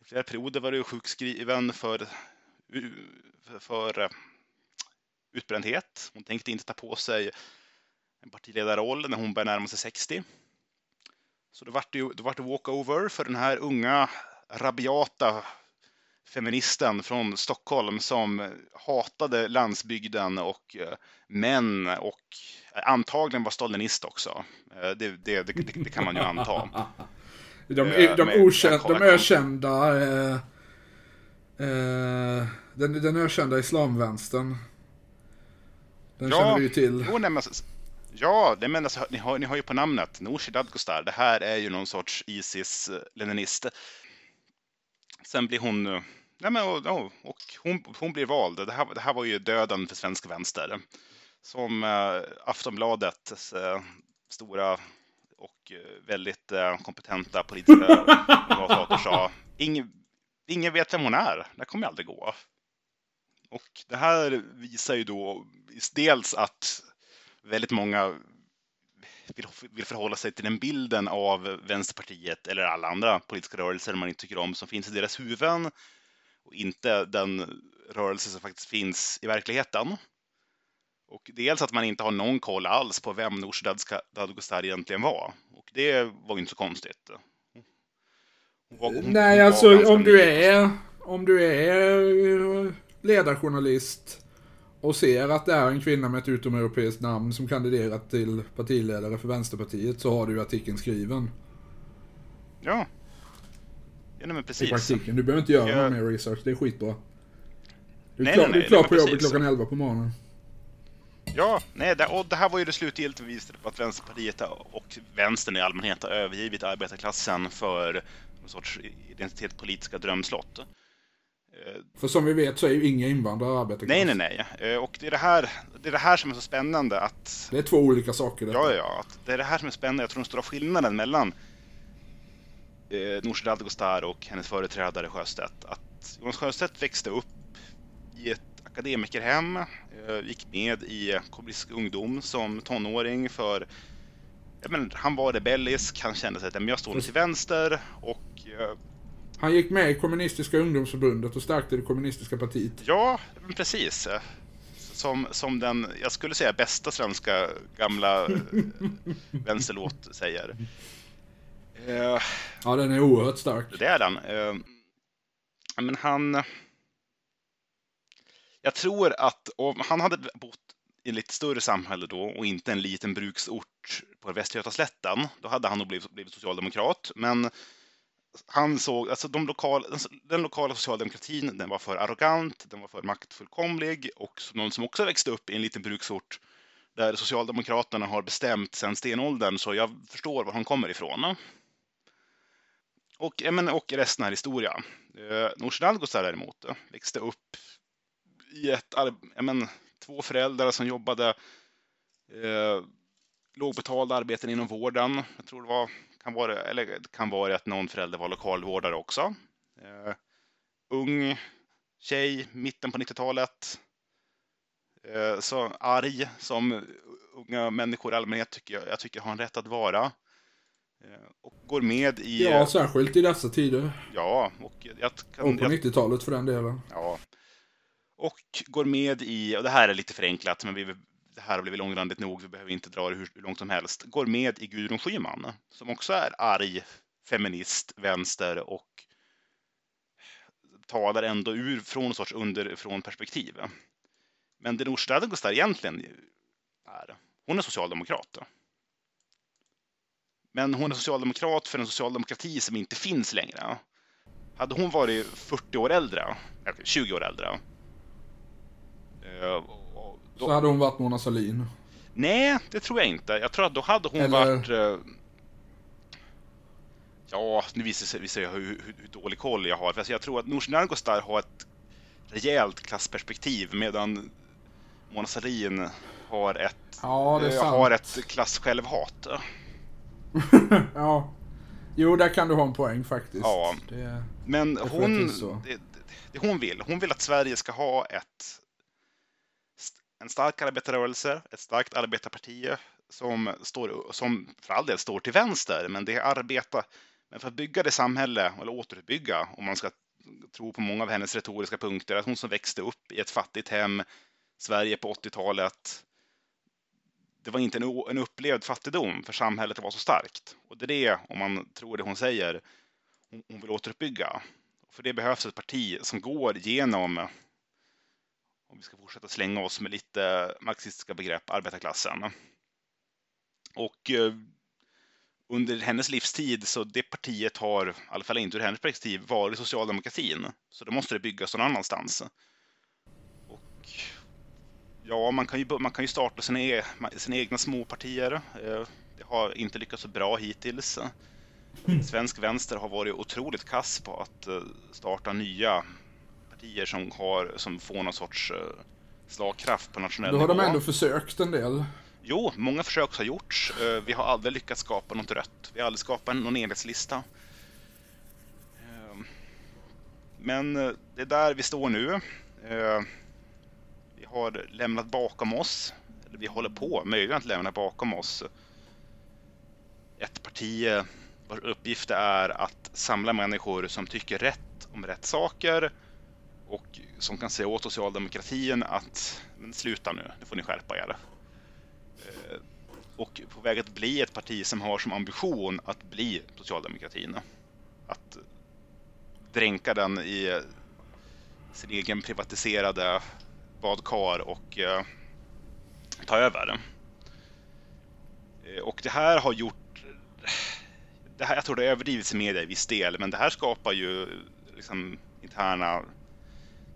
i flera perioder varit sjukskriven för, för, för utbrändhet. Hon tänkte inte ta på sig en partiledarroll när hon började närma sig 60. Så det vart det, det, vart det walkover för den här unga rabiata feministen från Stockholm som hatade landsbygden och eh, män och antagligen var stalinist också. Eh, det, det, det, det kan man ju anta. De, eh, de, okänd, de ökända eh, eh, den, den ökända islamvänstern. Den ja, känner vi ju till. Jo, nej, men, Ja, det menas, ni, har, ni har ju på namnet Nooshi Dadgostar. Det här är ju någon sorts Isis-leninist. Sen blir hon... Eh, nej men, och, och hon, hon blir vald. Det här, det här var ju döden för svensk vänster. Som eh, Aftonbladets eh, stora och eh, väldigt eh, kompetenta politiska kommentator sa. Ingen, ingen vet vem hon är. Det kommer aldrig gå. Och det här visar ju då dels att väldigt många vill, vill förhålla sig till den bilden av Vänsterpartiet eller alla andra politiska rörelser man inte tycker om som finns i deras huvuden och inte den rörelse som faktiskt finns i verkligheten. Och dels att man inte har någon koll alls på vem Nooshi Dadgostar egentligen var. Och det var ju inte så konstigt. Nej, alltså om du är om du är ledarjournalist och ser att det är en kvinna med ett utomeuropeiskt namn som kandiderat till partiledare för Vänsterpartiet så har du ju artikeln skriven. Ja. Ja, men precis. I praktiken. Du behöver inte göra jag... mer research, det är skitbra. Du är nej, klar, nej, nej, du är klar på jobbet klockan 11 på morgonen. Ja, nej, det, och det här var ju det slutgiltiga beviset på att Vänsterpartiet och vänstern i allmänhet har övergivit arbetarklassen för någon sorts identitetspolitiska drömslott. Eh, För som vi vet så är ju inga invandrare arbetarklass. Nej, nej, nej. Eh, och det är det, här, det är det här som är så spännande att... Det är två olika saker. Detta. Ja, ja. Det är det här som är spännande. Jag tror den stora skillnaden mellan eh, Nooshi Dadgostar och hennes företrädare Sjöstedt. Att Jonas Sjöstedt växte upp i ett akademikerhem, eh, gick med i kommunistisk ungdom som tonåring för men, han var rebellisk, han kände sig att jag står till vänster och han gick med i kommunistiska ungdomsförbundet och stärkte det kommunistiska partiet. Ja, precis. Som, som den, jag skulle säga, bästa svenska gamla vänsterlåt säger. Uh, ja, den är oerhört stark. Det är den. Uh, men han... Jag tror att om han hade bott i ett lite större samhälle då och inte en liten bruksort på Västgötaslätten, då hade han nog blivit, blivit socialdemokrat. Men han såg, alltså de lokal, alltså den lokala socialdemokratin, den var för arrogant, den var för maktfullkomlig och någon som också växte upp i en liten bruksort där Socialdemokraterna har bestämt sedan stenåldern, så jag förstår var han kommer ifrån. och, men, och resten är historia. Eh, Nooshi Dadgostar däremot eh, växte upp i ett, men, två föräldrar som jobbade eh, lågbetalda arbeten inom vården. Jag tror det var, kan vara, eller det kan vara att någon förälder var lokalvårdare också. Eh, ung tjej, mitten på 90-talet. Eh, så arg som unga människor i allmänhet tycker jag, jag tycker har en rätt att vara. Eh, och går med i... Ja, särskilt i dessa tider. Ja, och jag kan... Och på 90-talet för den delen. Ja. Och går med i, och det här är lite förenklat, men vi, det här har blivit långrandigt nog, vi behöver inte dra det hur, hur långt som helst. Går med i Gudrun Schyman, som också är arg feminist, vänster och talar ändå ur från en sorts underifrån perspektiv. Men det Nooshi Dadgostar egentligen är, hon är socialdemokrat. Men hon är socialdemokrat för en socialdemokrati som inte finns längre. Hade hon varit 40 år äldre, 20 år äldre. Eh, Eh, då... Så hade hon varit Mona Sahlin? Nej, det tror jag inte. Jag tror att då hade hon Eller... varit... Eh, ja, nu visar det sig hur, hur, hur, dålig koll jag har. För jag tror att Nooshi Dadgostar har ett rejält klassperspektiv medan Mona Sahlin har ett, ja, äh, har ett klassjälvhat. ja. Jo, där kan du ha en poäng faktiskt. Ja. Det, Men hon, det, det, hon vill, hon vill att Sverige ska ha ett en stark arbetarrörelse, ett starkt arbetarparti som, står, som för all del står till vänster, men det är arbeta, men för att bygga det samhälle, eller återuppbygga, om man ska tro på många av hennes retoriska punkter, att hon som växte upp i ett fattigt hem, Sverige på 80-talet, det var inte en, en upplevd fattigdom, för samhället var så starkt. Och det är det, om man tror det hon säger, hon, hon vill återuppbygga. För det behövs ett parti som går genom, om vi ska fortsätta slänga oss med lite marxistiska begrepp, arbetarklassen. Och eh, under hennes livstid, så det partiet har, i alla fall inte ur hennes perspektiv, varit socialdemokratin. Så då måste det byggas någon annanstans. Och ja, man kan ju, man kan ju starta sina, e sina egna småpartier. Eh, det har inte lyckats så bra hittills. Mm. Svensk vänster har varit otroligt kass på att eh, starta nya partier som, har, som får någon sorts eh, slagkraft på nationell nivå. Då har de ändå försökt en del. Jo, många försök har gjorts. Eh, vi har aldrig lyckats skapa något rött. Vi har aldrig skapat någon enhetslista. Ehm, men eh, det är där vi står nu. Eh, vi har lämnat bakom oss, eller vi håller på möjligen att lämna bakom oss ett parti vars uppgift är att samla människor som tycker rätt om rätt saker och som kan säga åt socialdemokratin att men sluta nu, nu får ni skärpa er. Eh, och på väg att bli ett parti som har som ambition att bli socialdemokratin. Att dränka den i sin egen privatiserade badkar och eh, ta över. Eh, och det här har gjort... Det här, jag tror det har överdrivits i media i viss del, men det här skapar ju liksom interna...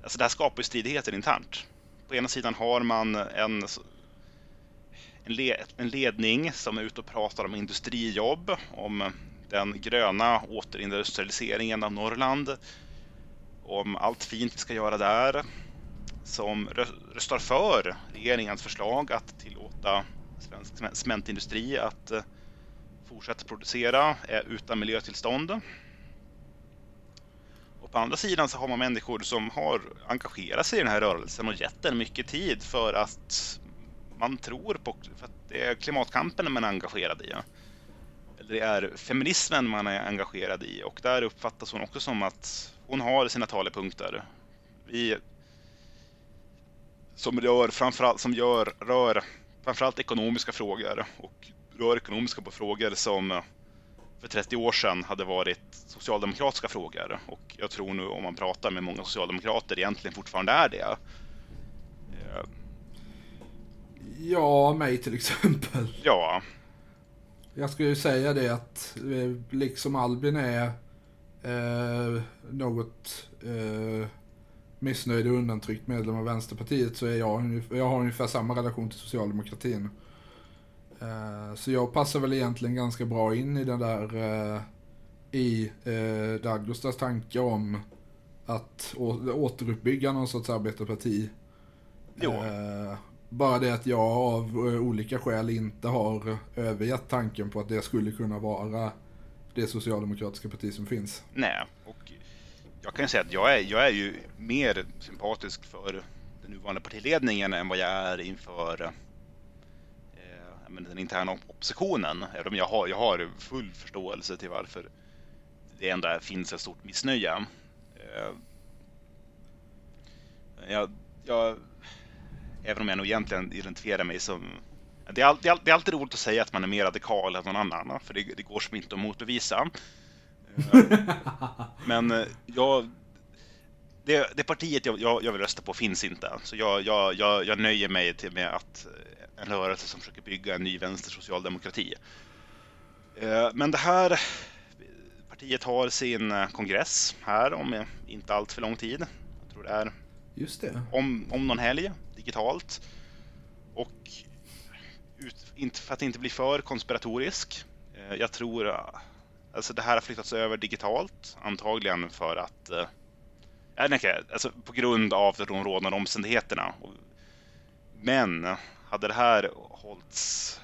Alltså det här skapar ju stridigheter internt. På ena sidan har man en en, le en ledning som är ute och pratar om industrijobb, om den gröna återindustrialiseringen av Norrland, om allt fint vi ska göra där, som röstar för regeringens förslag att tillåta svensk cementindustri att eh, fortsätta producera eh, utan miljötillstånd. Och på andra sidan så har man människor som har engagerat sig i den här rörelsen och gett den mycket tid för att man tror på, för att det är klimatkampen man är engagerad i. Eller det är feminismen man är engagerad i och där uppfattas hon också som att hon har sina talepunkter. Vi, som rör framförallt som gör, rör framförallt ekonomiska frågor och rör ekonomiska frågor som för 30 år sedan hade varit socialdemokratiska frågor och jag tror nu om man pratar med många socialdemokrater egentligen fortfarande är det. Ja, mig till exempel. Ja. Jag skulle ju säga det att eh, liksom Albin är eh, något eh, missnöjd och undantryckt medlem av Vänsterpartiet så är jag, jag har ungefär samma relation till socialdemokratin. Eh, så jag passar väl egentligen ganska bra in i den där eh, i eh, Dagostas tanke om att återuppbygga någon sorts arbetarparti. Jo. Bara det att jag av olika skäl inte har övergett tanken på att det skulle kunna vara det socialdemokratiska parti som finns. Nej, och jag kan ju säga att jag är, jag är ju mer sympatisk för den nuvarande partiledningen än vad jag är inför men, den interna oppositionen. Även om jag har, jag har full förståelse till varför det ändå finns ett stort missnöje. Eh, jag, jag, även om jag nog egentligen identifierar mig som... Det är, alltid, det är alltid roligt att säga att man är mer radikal än någon annan, för det, det går som inte att motbevisa. Eh, men eh, jag... Det, det partiet jag, jag, jag, vill rösta på finns inte, så jag, jag, jag, jag nöjer mig till med att en rörelse som försöker bygga en ny vänster socialdemokrati. Men det här partiet har sin kongress här om inte allt för lång tid. Jag tror det är Just det. Om, om någon helg, digitalt. Och ut, inte, för att inte bli för konspiratorisk. Eh, jag tror alltså det här har flyttats över digitalt, antagligen för att eh, alltså på grund av de rådande omständigheterna. Men hade det här hållits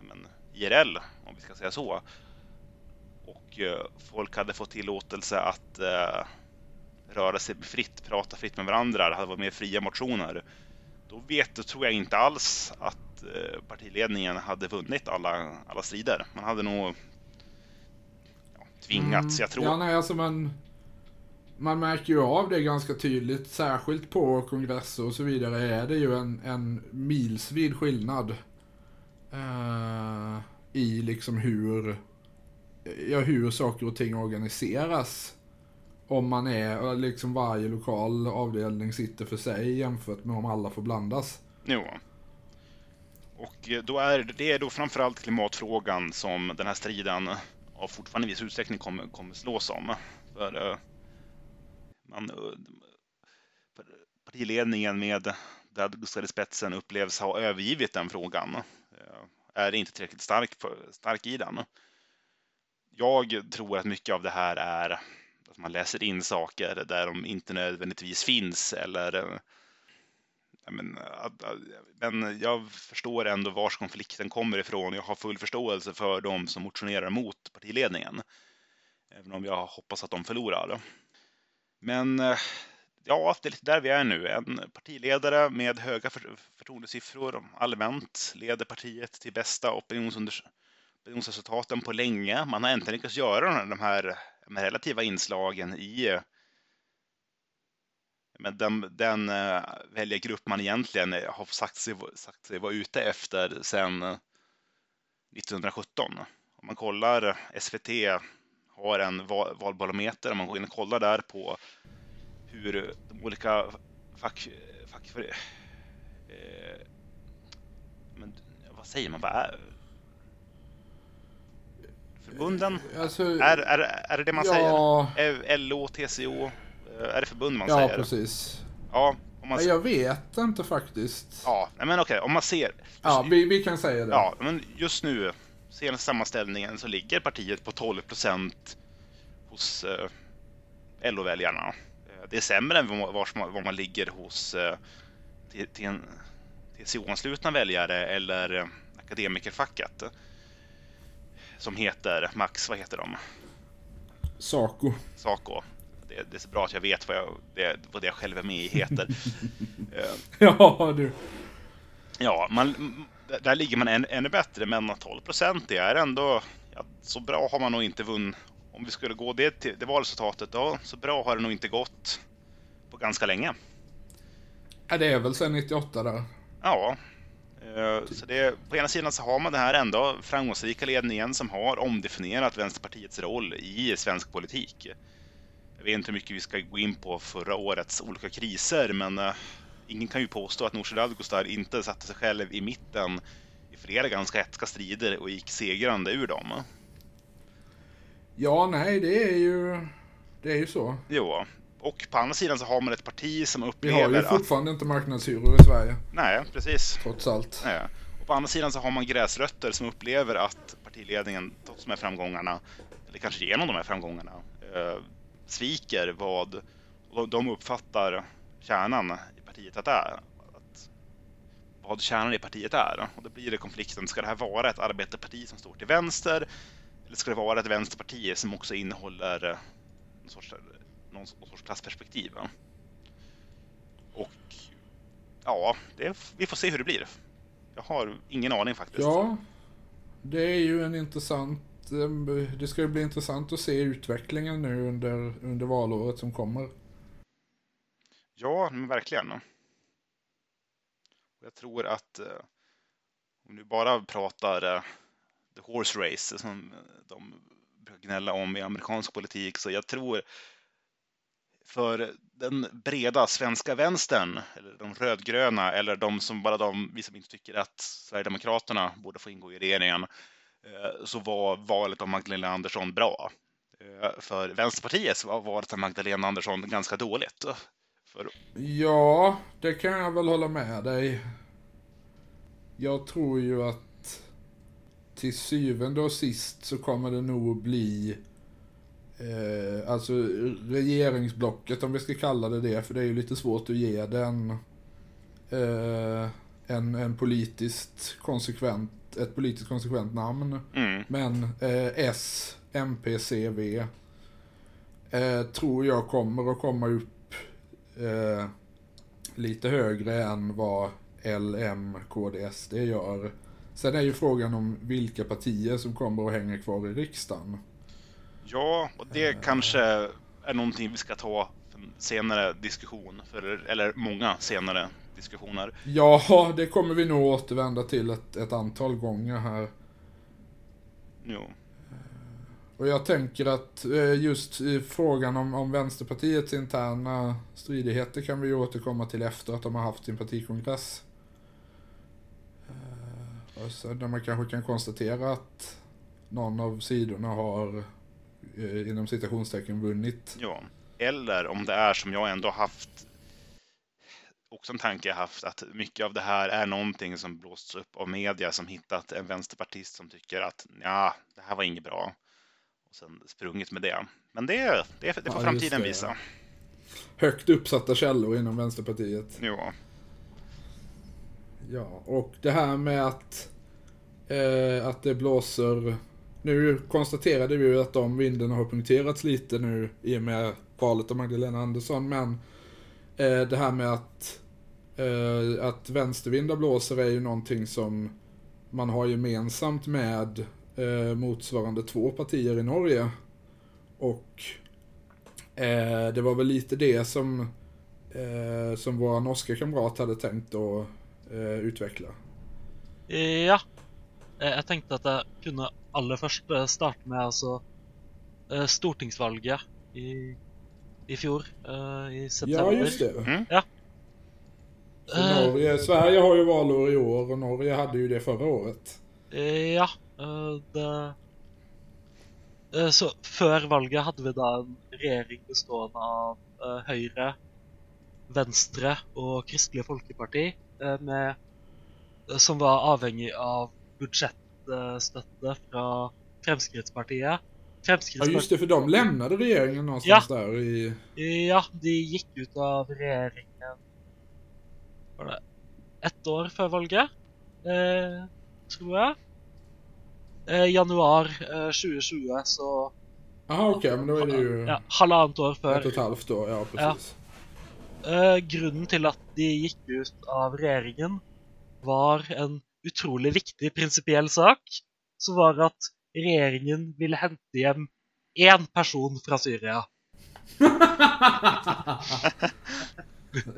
men, IRL, om vi ska säga så, och eh, folk hade fått tillåtelse att eh, röra sig fritt, prata fritt med varandra, det hade varit mer fria motioner. Då vet, då tror jag inte alls att eh, partiledningen hade vunnit alla, alla strider. Man hade nog ja, tvingats, mm, jag tror. Ja, nej, alltså man, man märker ju av det ganska tydligt, särskilt på kongresser och så vidare är det ju en, en milsvid skillnad eh, i liksom hur, ja, hur saker och ting organiseras om man är, liksom varje lokal avdelning sitter för sig jämfört med om alla får blandas. Jo. Och eh, då är det är då framförallt klimatfrågan som den här striden av fortfarande i viss utsträckning kommer, kommer slås om. För eh, man, eh, partiledningen med Dad Gustav i spetsen upplevs ha övergivit den frågan. Eh, är inte tillräckligt stark, stark i den. Jag tror att mycket av det här är att man läser in saker där de inte nödvändigtvis finns eller eh, men, men jag förstår ändå vars konflikten kommer ifrån. Jag har full förståelse för de som motionerar mot partiledningen. Även om jag hoppas att de förlorar. Men eh, ja, det är lite där vi är nu. En partiledare med höga förtroendesiffror allmänt leder partiet till bästa opinionsresultaten på länge. Man har äntligen lyckats göra de här de relativa inslagen i men den, den väljargrupp man egentligen har sagt sig, sagt sig vara ute efter sedan eh, 1917. Om man kollar SVT har en val, valbarometer, om man går in och kollar där på hur de olika fack... fack eh, men vad säger man? Vad är, förbunden? Alltså, är, är, är det det man ja. säger? LO, TCO? Eh, är det förbund man ja, säger? Ja, precis. Ja, om man... Jag vet inte faktiskt. Ja, men okej, om man ser. Ja, vi, vi kan säga det. Ja, men just nu, senaste sammanställningen, så ligger partiet på 12 procent hos eh, LO-väljarna. Eh, det är sämre än var, var man ligger hos eh, TCO-anslutna väljare eller eh, akademikerfacket som heter Max, vad heter de? Saco. Saco. Det, det, är så bra att jag vet vad, jag, det, vad det jag själv är med i heter. Eh, ja, du. Ja, man, där ligger man än, ännu bättre, men 12 procent, det är ändå... Ja, så bra har man nog inte vunnit. Om vi skulle gå det, till, det valresultatet, då, så bra har det nog inte gått på ganska länge. Ja, det är väl sedan 98 där. Ja, Eh, så det, på ena sidan så har man den här ändå framgångsrika ledningen som har omdefinierat Vänsterpartiets roll i svensk politik. Jag vet inte hur mycket vi ska gå in på förra årets olika kriser, men uh, ingen kan ju påstå att Nooshi Dadgostar inte satte sig själv i mitten i flera ganska hetska strider och gick segrande ur dem. Ja, nej, det är ju, det är ju så. Jo, och på andra sidan så har man ett parti som upplever att... Vi har ju fortfarande att... inte marknadshyror i Sverige. Nej, precis. Trots allt. Nej. Och på andra sidan så har man gräsrötter som upplever att partiledningen, trots de här framgångarna, eller kanske genom de här framgångarna, eh, sviker vad de uppfattar kärnan partiet att är. Att vad kärnan i partiet är. Och då blir det konflikten, ska det här vara ett arbetarparti som står till vänster? Eller ska det vara ett vänsterparti som också innehåller någon sorts, någon sorts klassperspektiv? Och ja, det, vi får se hur det blir. Jag har ingen aning faktiskt. Ja, det är ju en intressant eh, det ska ju bli intressant att se utvecklingen nu under, under valåret som kommer. Ja, verkligen. Jag tror att eh, om du bara pratar eh, the horse race som de brukar gnälla om i amerikansk politik, så jag tror för den breda svenska vänstern, eller de rödgröna, eller de som bara de, vi som inte tycker att Sverigedemokraterna borde få ingå i regeringen, eh, så var valet av Magdalena Andersson bra. Eh, för Vänsterpartiet var valet av Magdalena Andersson ganska dåligt. För... Ja, det kan jag väl hålla med dig. Jag tror ju att till syvende och sist så kommer det nog bli eh, alltså regeringsblocket om vi ska kalla det det, för det är ju lite svårt att ge den eh, en, en politiskt konsekvent, ett politiskt konsekvent namn. Mm. Men eh, S, MP, CV eh, tror jag kommer att komma upp eh, lite högre än vad L, M, KDS det gör. Sen är ju frågan om vilka partier som kommer att hänga kvar i riksdagen. Ja, och det kanske är någonting vi ska ta senare diskussion, för, eller många senare diskussioner. Ja, det kommer vi nog återvända till ett, ett antal gånger här. Jo. Och jag tänker att eh, just i frågan om, om Vänsterpartiets interna stridigheter kan vi ju återkomma till efter att de har haft sin partikongress. Eh, och så där man kanske kan konstatera att någon av sidorna har eh, inom citationstecken vunnit. Ja, eller om det är som jag ändå haft också en tanke jag haft att mycket av det här är någonting som blåsts upp av media som hittat en vänsterpartist som tycker att ja, det här var inget bra. Och sen sprungit med det. Men det, det, det får ja, framtiden det. visa. Högt uppsatta källor inom Vänsterpartiet. Ja. Ja, och det här med att, eh, att det blåser nu konstaterade vi ju att de vinden har punkterats lite nu i och med valet av Magdalena Andersson, men eh, det här med att, eh, att vänstervindar blåser är ju någonting som man har gemensamt med eh, motsvarande två partier i Norge. Och eh, det var väl lite det som, eh, som vår norska kamrat hade tänkt att eh, utveckla. Ja, jag tänkte att jag kunde aller først starte med altså uh, stortingsvalget i, i fjor, uh, i september. Ja, just det. Mm. Ja. Norge, Sverige har ju valår i år och Norge hade ju det förra året. Ja, det Så før valget hadde vi da en regjering bestående av Høyre, Venstre og Kristelig Folkeparti, med, som var avhengig av budsjett støtte fra Fremskrittspartiet. Fremskrittspartiet. Ja, just det, för de lämnade regeringen någonstans ja. där i... Ja, de gick ut av regeringen var det ett år före valget, eh, tror jag. Eh, januar eh, 2020 så... Jaha, okej, okay, men då är det ju... Ja, halvannet år för... Ett och ett halvt år, ja precis. Ja. Eh, grunden till att de gick ut av regeringen var en utrolig viktig prinsipiell sak, så var det at regjeringen ville hente hjem én person fra Syria.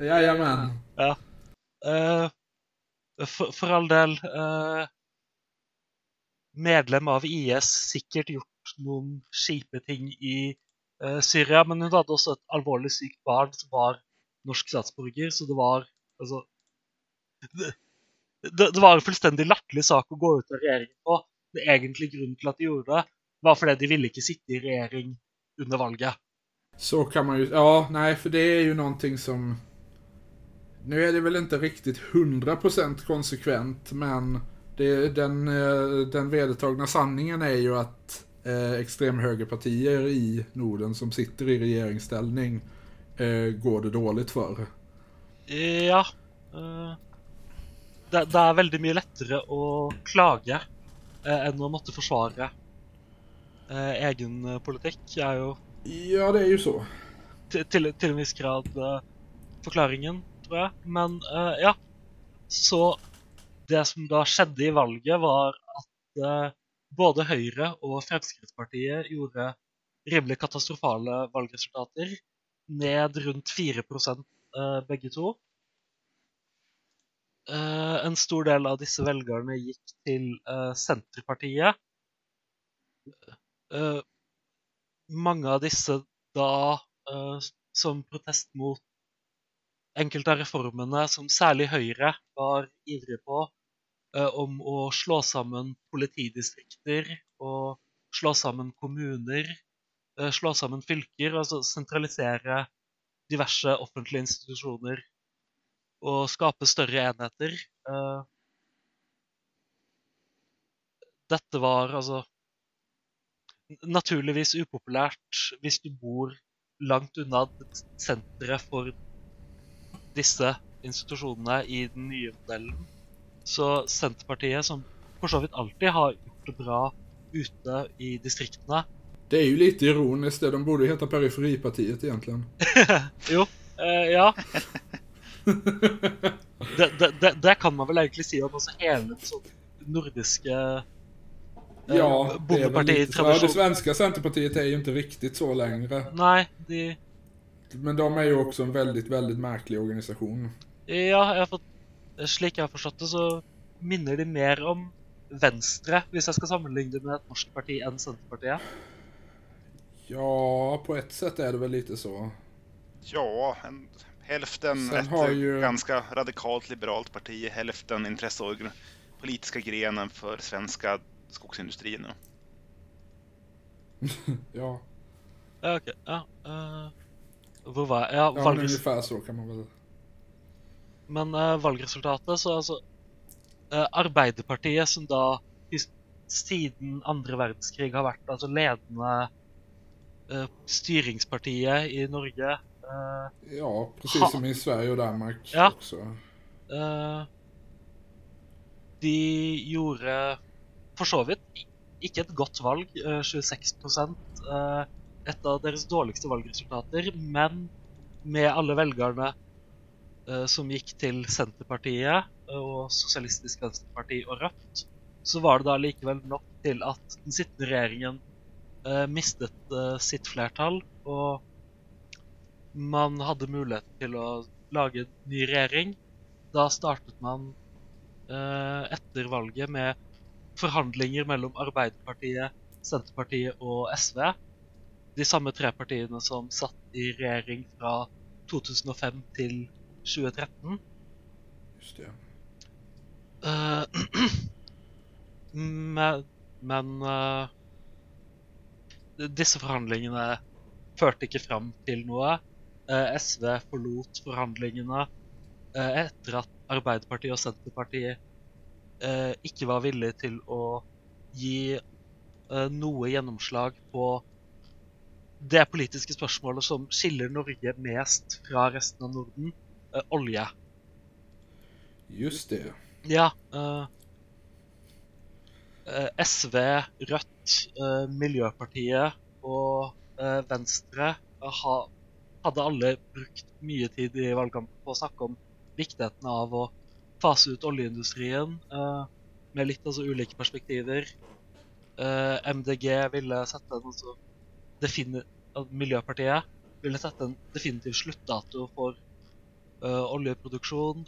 Jajamän. Ja. Uh, for, for, all del uh, Medlem av IS, sikkert gjort noen kjipe ting i uh, Syria, men hun hadde også et alvorlig sykt barn som var norsk statsborger, så det var altså det, det, det, var en fullstendig latterlig sak å gå ut av regjeringen på. Det egentlige grunnen til at de gjorde det, var fordi de ville ikke sitte i regjering under valget. Så kan man ju, ja, nej, för det är ju någonting som... Nu är det väl inte riktigt 100% konsekvent, men det, den, eh, den vedertagna sanningen är ju att eh, extremhögerpartier i Norden som sitter i regeringsställning eh, går det dåligt för. Ja. Uh, det, det, er veldig mye lettere å klage uh, enn å måtte forsvare uh, egen politikk. er jo Ja, det er jo så. Til, til, til en viss grad forklaringen, tror jeg. Men ja. Så det som da skjedde i valget, var at eh, både Høyre og Fremskrittspartiet gjorde rimelig katastrofale valgresultater. Ned rundt 4 eh, begge to. Uh, en stor del av disse velgerne gikk til uh, Senterpartiet. Mange av disse da som protest mot enkelte av reformene som særlig Høyre var ivrig på, eh, om å slå sammen politidistrikter og slå sammen kommuner, eh, slå sammen fylker, altså sentralisere diverse offentlige institusjoner og skape større enheter. Detta dette var altså naturligvis upopulært hvis du bor langt unna senteret for disse institusjonene i den nye modellen. Så Senterpartiet, som for så vidt alltid har gjort det bra ute i distriktene Det er jo litt ironisk, det. De burde hete Periferipartiet, egentlig. jo, uh, ja. det, det, det, det, kan man vel egentlig si om det sånn nordiske eh, Ja, det vel litt, ja, det svenska Centerpartiet er jo ikke riktig så lenger. Nei, de... Men de er jo også en veldig, veldig merkelig organisasjon. Ja, jeg har fått, slik jeg har forstått det, så minner de mer om Venstre, hvis jeg skal sammenligne det med et norsk parti, enn Senterpartiet. Ja, på ett sett er det vel litt så. Ja, en Hälften Sen ett ju... ganska radikalt liberalt parti, hälften intresse politiska grenen för svenska skogsindustrin. ja. Okej, okay. ja. Uh, hvor var jeg? Ja, ja valg... ungefär så kan man väl. Men uh, valgresultatet, så altså uh, Arbeiderpartiet, som da siden andre verdenskrig har vært altså ledende uh, styringspartiet i Norge ja, precis som i Sverige og Danmark ja. Uh, de gjorde for så vidt ikke et godt valg, uh, 26 uh, Et av deres dårligste valgresultater, men med alle velgerne uh, som gikk til Senterpartiet og Sosialistisk Venstreparti og Rødt, så var det da likevel nok til at den sittende regjeringen eh, mistet eh, sitt flertall. og man hadde mulighet til å lage en ny regjering. Da startet man eh, etter valget med forhandlinger mellom Arbeiderpartiet, Senterpartiet og SV. De samme tre partiene som satt i regjering fra 2005 til 2013. Just det. Uh, men, men uh, disse forhandlingene førte ikke fram til noe. Eh, SV forlot forhandlingene etter at Arbeiderpartiet og Senterpartiet ikke var villige til å gi noe gjennomslag på det politiske spørsmålet som skiller Norge mest fra resten av Norden olje. Just det. Ja. Uh, SV, Rødt, uh, Miljøpartiet og uh, Venstre har hadde alle brukt mye tid i valgkampen på å snakke om viktigheten av å fase ut oljeindustrien uh, med litt altså ulike perspektiver. Uh, eh, MDG ville sette en altså, Miljøpartiet ville sette en definitiv sluttdato for uh, oljeproduksjon.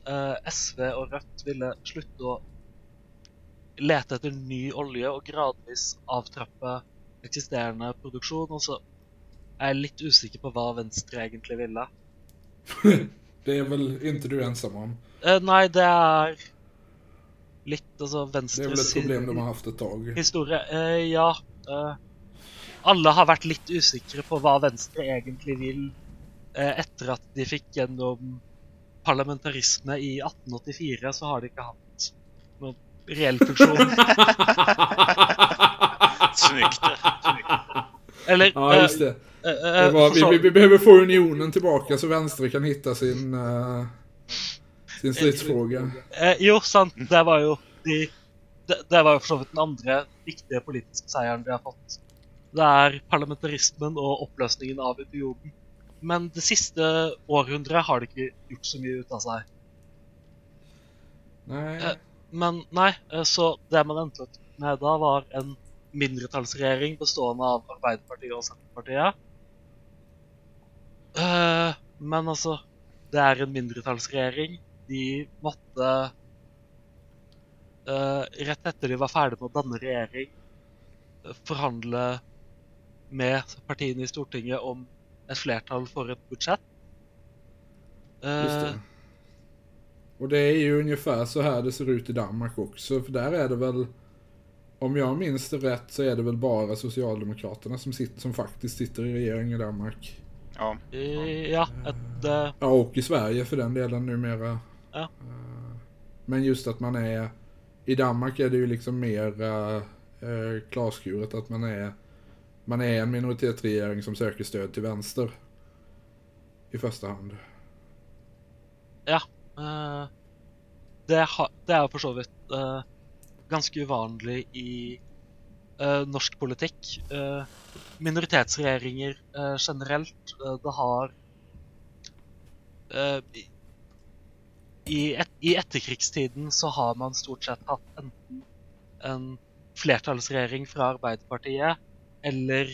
SV og Rødt ville slutte å lete etter ny olje og gradvis avtrappe eksisterende produksjon. Og så jeg er litt usikker på hva Venstre egentlig ville. det er vel ikke du ensom om? Uh, nei, det er litt altså Venstre Det er vel et problem de har hatt et tak. Historie. Uh, ja. Uh, alle har vært litt usikre på hva Venstre egentlig vil etter at de fikk gjennom parlamentarisme i 1884, så har de ikke hatt noen reell funksjon. snyggt. Eller... Ja, just det. eh, eh, det var, förstå- vi, vi, vi behöver få unionen tillbaka så vänster kan hitta sin, eh, sin stridsfråga. Eh, jo, sant. Det var jo de det, det var så vidt den andre viktige politiske seieren de har fått. Det er parlamentarismen og oppløsningen av unionen. Men det siste århundret har de ikke gjort så mye ut av seg. Nej. Eh, Men nei, eh, så det man endte opp med da, var en mindretallsregjering bestående av Arbeiderpartiet og Senterpartiet. Eh, men altså, det er en mindretallsregjering. De måtte Rett etter de var ferdig med å danne regjering, forhandle med partiene i Stortinget om et flertall for ett budsjett. Just Eh, det. Och det är ju ungefär så här det ser ut i Danmark också. För där är det väl, om jag minns det rätt, så är det väl bara Socialdemokraterna som, sitter, som faktiskt sitter i regeringen i Danmark. Ja, eh, ja, et, eh, Ja, och i Sverige för den delen numera. Ja. Eh, Men just att man är, i Danmark är det ju liksom mer uh, klarskuret att man är, man är en minoritetsregering som söker stöd till vänster. I första hand. Eh, det, ha, det er for så vidt uh, eh, ganske uvanlig i uh, norsk politikk. Uh, eh, minoritetsregjeringer uh, generelt, det har i- i, et, I etterkrigstiden så har man stort sett hatt enten en flertallsregjering fra Arbeiderpartiet eller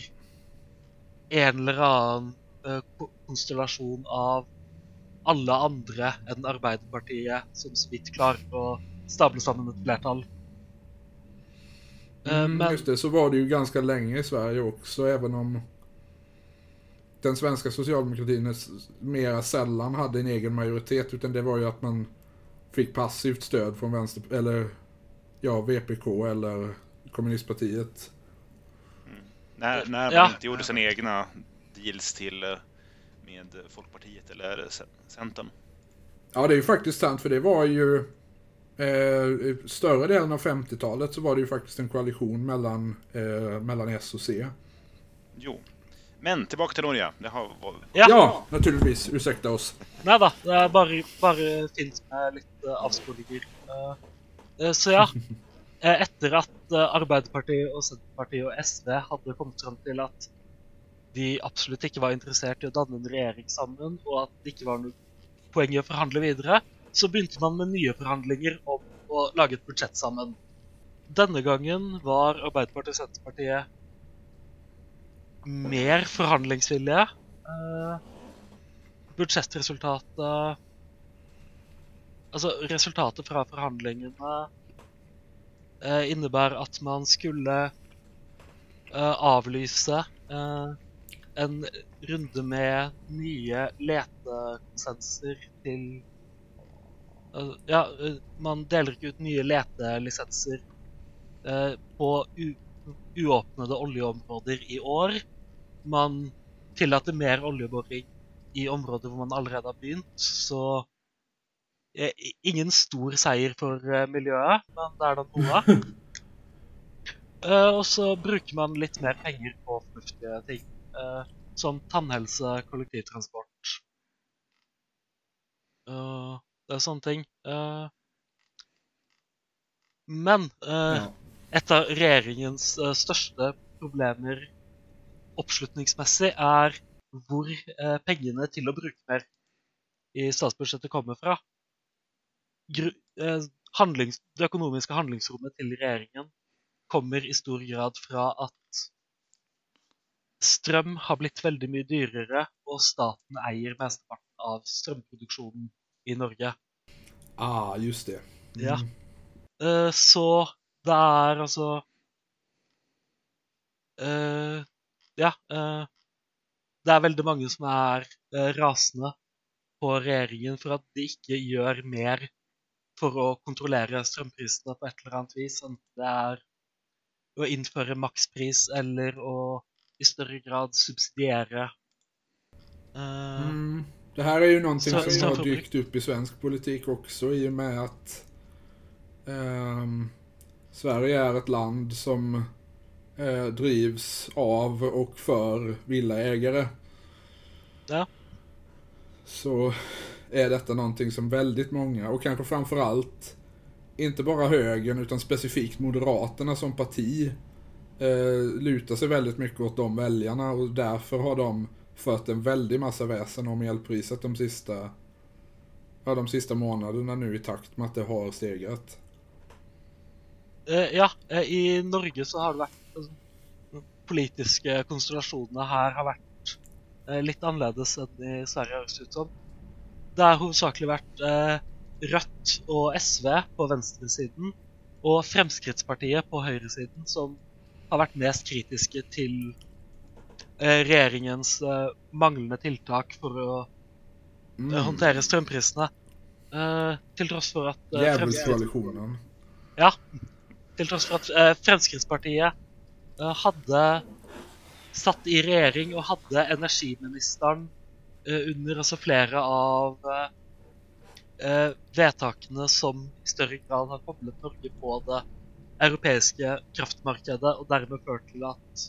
en eller annen eh, ko- konstellasjon av alle andre enn Arbeiderpartiet som så vidt klarer å stable sammen et flertall. Eh, Mm, men Just det, så var det ju ganska länge i Sverige också, även om den svenska socialdemokratin mera sällan hade en egen majoritet, utan det var ju att man fick passivt stöd från vänster, eller ja, VPK eller kommunistpartiet. När, när man Ja. inte gjorde sina egna deals till eh, med Folkpartiet eller Centern. Ja, det är ju faktiskt sant, för det var ju eh, större delen av 50-talet så var det ju faktiskt en koalition mellan, eh, mellan S och C. Jo. Men tillbaka till Norge. Det har, ja, ja, naturligtvis. Ursäkta oss. Nei da, det er bare, bare fint med litt uh, avsporinger. Eh, eh, så ja. Eh, etter at eh, Arbeiderpartiet og Senterpartiet og SV hadde kommet fram til at de absolutt ikke var interessert i å danne en regjering sammen, og at det ikke var noe poeng i å forhandle videre, så begynte man med nye forhandlinger om å lage et budsjett sammen. Denne gangen var Arbeiderpartiet og Senterpartiet mer forhandlingsvillige. Eh, budsjettresultatet Altså, resultatet fra forhandlingene eh, innebär att man skulle eh, avlyse eh, en runde med nye letekonsenser till, eh, Ja, eh, man deler ikke ut nye letelisenser eh, på oöppnade uåpnede oljeområder i år. Man tillater mer oljeboring i områder hvor man allerede har begynt, så Ingen stor seier for eh, miljøet, men det er da noe. Eh, og så bruker man litt mer penger på fornuftige ting, eh, som tannhelse, kollektivtransport Eh, Det er sånne ting. Eh, men eh, et av regjeringens eh, største problemer oppslutningsmessig er hvor eh, pengene til å bruke mer i statsbudsjettet kommer fra. Eh, handlings det økonomiske handlingsrommet til regjeringen kommer i stor grad fra at strøm har blitt veldig mye dyrere, og staten eier mesteparten av strømproduksjonen i Norge. Ah, just det. Ja. Eh, så det er altså eh, Ja. det er veldig mange som er eh, rasende på regjeringen for at de ikke gjør mer for å kontrollere strømprisene på et eller annet vis. Enten det er å innføre makspris eller å i større grad subsidiere eh, Mm. Det här är ju någonting Så- som så- har dykt upp i svensk politik också i och med att ehm, Sverige är ett land som eh, drivs av och för villaägare. Ja. Så är detta någonting som väldigt många, och kanske framförallt inte bara högern utan specifikt Moderaterna som parti eh, lutar sig väldigt mycket åt de väljarna och därför har de fört en väldig massa väsen om elpriset de sista, ja, de sista månaderna nu i takt med att det har stegrat. Eh, ja, eh, i Norge så har det vært politiska konstellationerna här har varit eh, lite annorlunda annerledes i Sverige, høres det ut som. Det har hovedsakelig vært eh, Rødt og SV på venstresiden og Fremskrittspartiet på høyresiden som har vært mest kritiske til eh, regjeringens eh, manglende tiltak for å Mm. håndtere strømprisene. Eh, til tross for at Djävulskoalitionen. Ja. Til tross for at Fremskrittspartiet hadde satt i regjering og hadde energiministeren eh, under altså flere av eh, eh, vedtakene som i større grad har koblet Norge på det europeiske kraftmarkedet, og dermed ført til at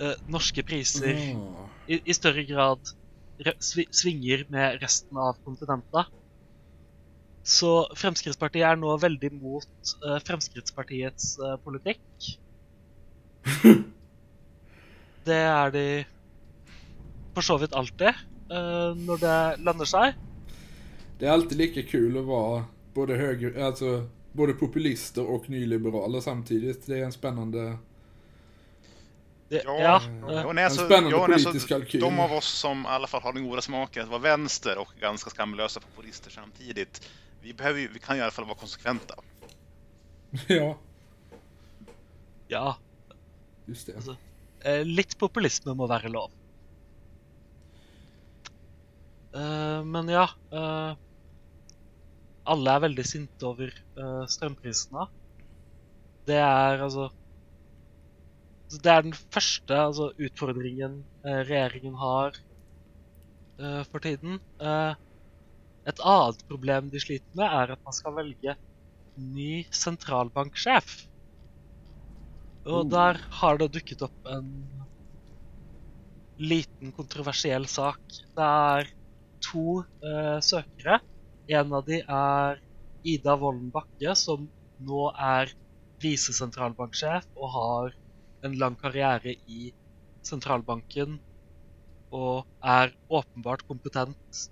eh, norske priser Ah. i, i større grad svinger med resten av kontinentet. Så Fremskrittspartiet er nå veldig mot eh, Fremskrittspartiets eh, politikk. Det er de for så vidt alltid eh, når det lønner seg. Det är alltid lika kul att vara både höger, alltså både populister och nyliberaler samtidigt. Det är en spännande... Det, Ja, ja, ja, eh, nej, alltså, spännande ja, alltså, politisk kalkyl. De av oss som i alla fall har den goda smaken att vara vänster och ganska skamlösa populister samtidigt. Vi, behöver, ju- vi kan ju i alla fall vara konsekventa. ja, ja just det. Altså- eh, litt populisme må være lov. Eh, men ja eh, Alle er veldig sinte over eh, strømprisene. Det er altså Det er den første altså, utfordringen regjeringen har for tiden. Et annet problem de sliter med, er at man skal velge ny sentralbanksjef. Og Oh. der har det dukket opp en liten kontroversiell sak. Det er to eh, søkere. En av de er Ida Wolden Bakke, som nå er visesentralbanksjef og har en lang karriere i sentralbanken og er åpenbart kompetent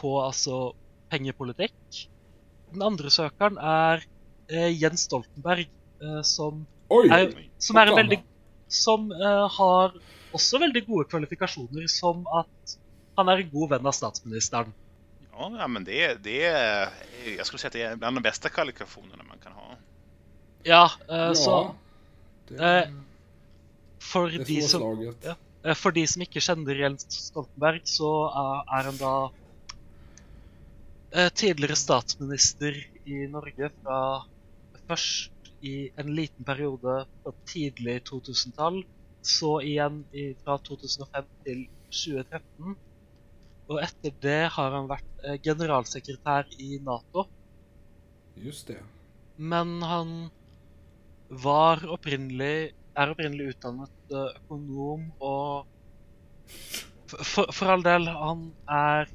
på altså pengepolitikk. Den andre søkeren er eh, Jens Stoltenberg, eh, som Oj! er, som er en veldig Som har også veldig gode kvalifikasjoner, som at han er en god venn av statsministeren. Ja, men det, är- det är, jag skulle säga att det är bland de bästa kvalifikationerna man kan ha. Ja, eh, ja, så det, eh, det är de, som, ja. eh, for de som ikke kjenner Jens Stoltenberg, så eh, er han da eh, tidligere statsminister i Norge fra først i en liten periode på tidlig 2000-tall, så igjen i, fra 2005 til 2013. Og etter det har han vært eh, generalsekretær i Nato. Just det. Men han var opprinnelig er opprinnelig utdannet eh, økonom og for, for, all del, han er